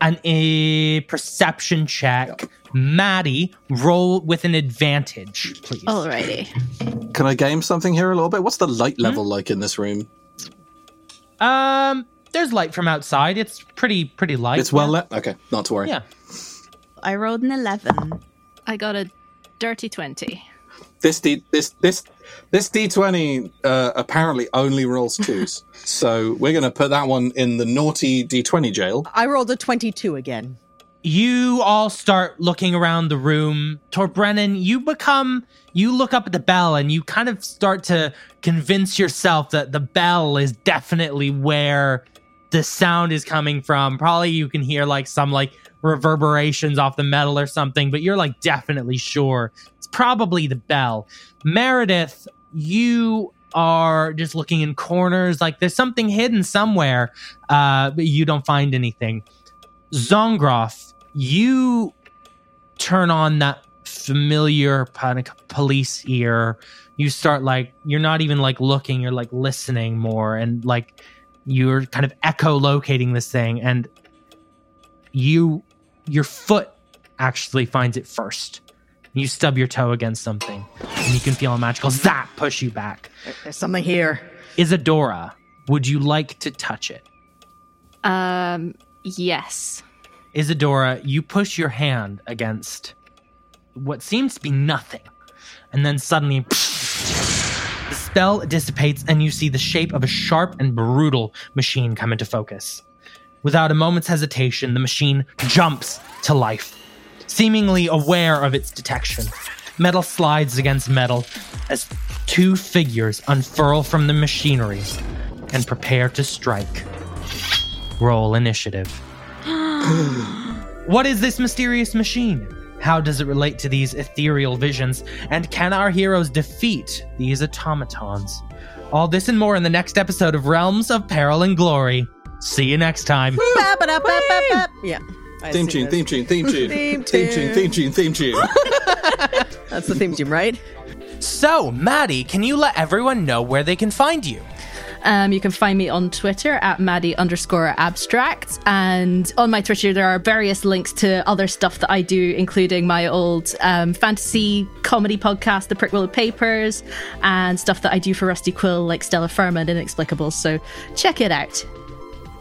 an a perception check. Maddie, roll with an advantage, please. Alrighty. Can I game something here a little bit? What's the light level like in this room? Um, there's light from outside. It's pretty pretty light. It's well lit. Okay, not to worry. Yeah. I rolled an eleven. I got a dirty twenty. This D this this this D twenty uh, apparently only rolls twos, <laughs> so we're gonna put that one in the naughty D twenty jail. I rolled a 22 again. You all start looking around the room. Tor Brennan, you become you look up at the bell and you kind of start to convince yourself that the bell is definitely where the sound is coming from. Probably you can hear like some like reverberations off the metal or something, but you're like definitely sure it's probably the bell. Meredith, you are just looking in corners like there's something hidden somewhere, uh, but you don't find anything. Zongroff, you turn on that familiar panic police ear. You start like you're not even like looking, you're like listening more and like you're kind of echolocating this thing and you your foot actually finds it first. You stub your toe against something and you can feel a magical zap push you back. There's something here. Isadora, would you like to touch it? Um, yes. Isadora, you push your hand against what seems to be nothing. And then suddenly, the spell dissipates, and you see the shape of a sharp and brutal machine come into focus. Without a moment's hesitation, the machine jumps to life, seemingly aware of its detection. Metal slides against metal as two figures unfurl from the machinery and prepare to strike. Roll initiative. <gasps> What is this mysterious machine? How does it relate to these ethereal visions? And can our heroes defeat these automatons? All this and more in the next episode of Realms of Peril and Glory. See you next time. Yeah. I Theme assume tune, that's- theme tune, theme tune, Theme theme tune, theme tune, theme tune. <laughs> That's the theme tune, right? So, Maddie, can you let everyone know where they can find you? Um, you can find me on Twitter at Maddie underscore abstract. And on my Twitter, there are various links to other stuff that I do, including my old um, fantasy comedy podcast, The Prick Willow Papers, and stuff that I do for Rusty Quill, like Stella Firma and Inexplicables. So check it out.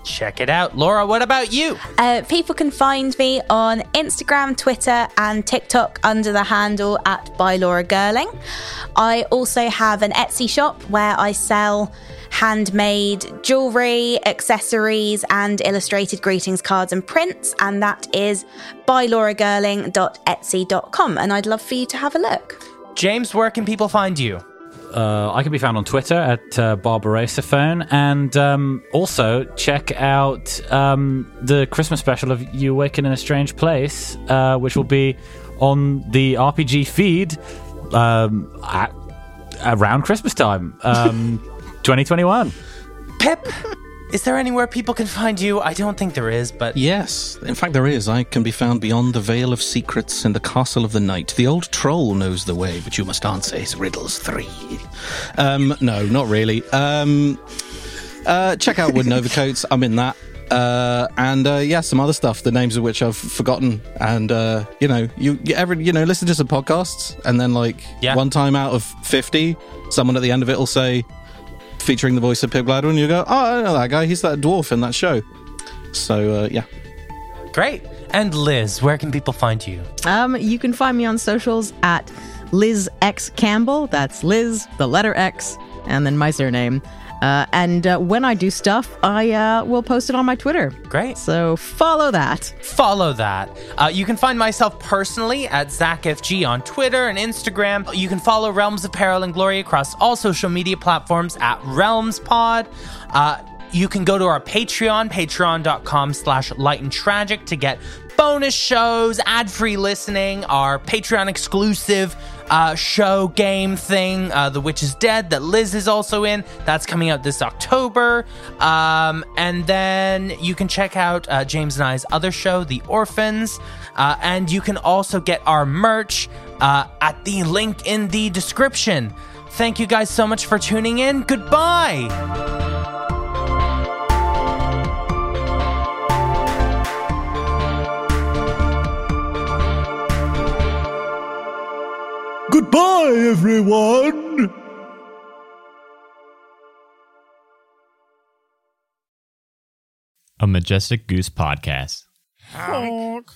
Check it out. Laura, what about you? Uh, people can find me on Instagram, Twitter, and TikTok under the handle at by Laura Gerling. I also have an Etsy shop where I sell handmade jewelry, accessories, and illustrated greetings cards and prints, and that is bylauragerling.etsy.com. And I'd love for you to have a look. James, where can people find you? Uh, I can be found on Twitter at uh, and um, also check out um, the Christmas special of You Awaken in a Strange Place, uh, which will be on the RPG feed um, at, around Christmas time, um, <laughs> 2021. Pip, is there anywhere people can find you? I don't think there is, but. Yes, in fact, there is. I can be found beyond the Veil of Secrets in the Castle of the Night. The old troll knows the way, but you must answer his riddles three. Um, no, not really. Um, uh, check out Wooden <laughs> Overcoats. I'm in that. Uh, and uh, yeah, some other stuff, the names of which I've forgotten. And uh, you know, you, you ever you know listen to some podcasts, and then like Yeah. one time out of fifty, someone at the end of it will say, featuring the voice of Pip Gladwin, you go, oh, I know that guy. He's that dwarf in that show. So uh, yeah. Great. And Liz, where can people find you? Um, you can find me on socials at Liz X Campbell. That's Liz, the letter X, and then my surname. Uh, and uh, when I do stuff, I uh, will post it on my Twitter. Great. So follow that. Follow that. Uh, you can find myself personally at ZachFG on Twitter and Instagram. You can follow Realms of Peril and Glory across all social media platforms at RealmsPod. Uh, you can go to our Patreon, patreon.com slash light and tragic to get bonus shows, ad-free listening, our Patreon exclusive uh, show game thing, uh, The Witch is Dead, that Liz is also in. That's coming out this October. Um, and then you can check out uh, James and I's other show, The Orphans. Uh, and you can also get our merch uh, at the link in the description. Thank you guys so much for tuning in. Goodbye. Goodbye, everyone! A Majestic Goose podcast. Honk.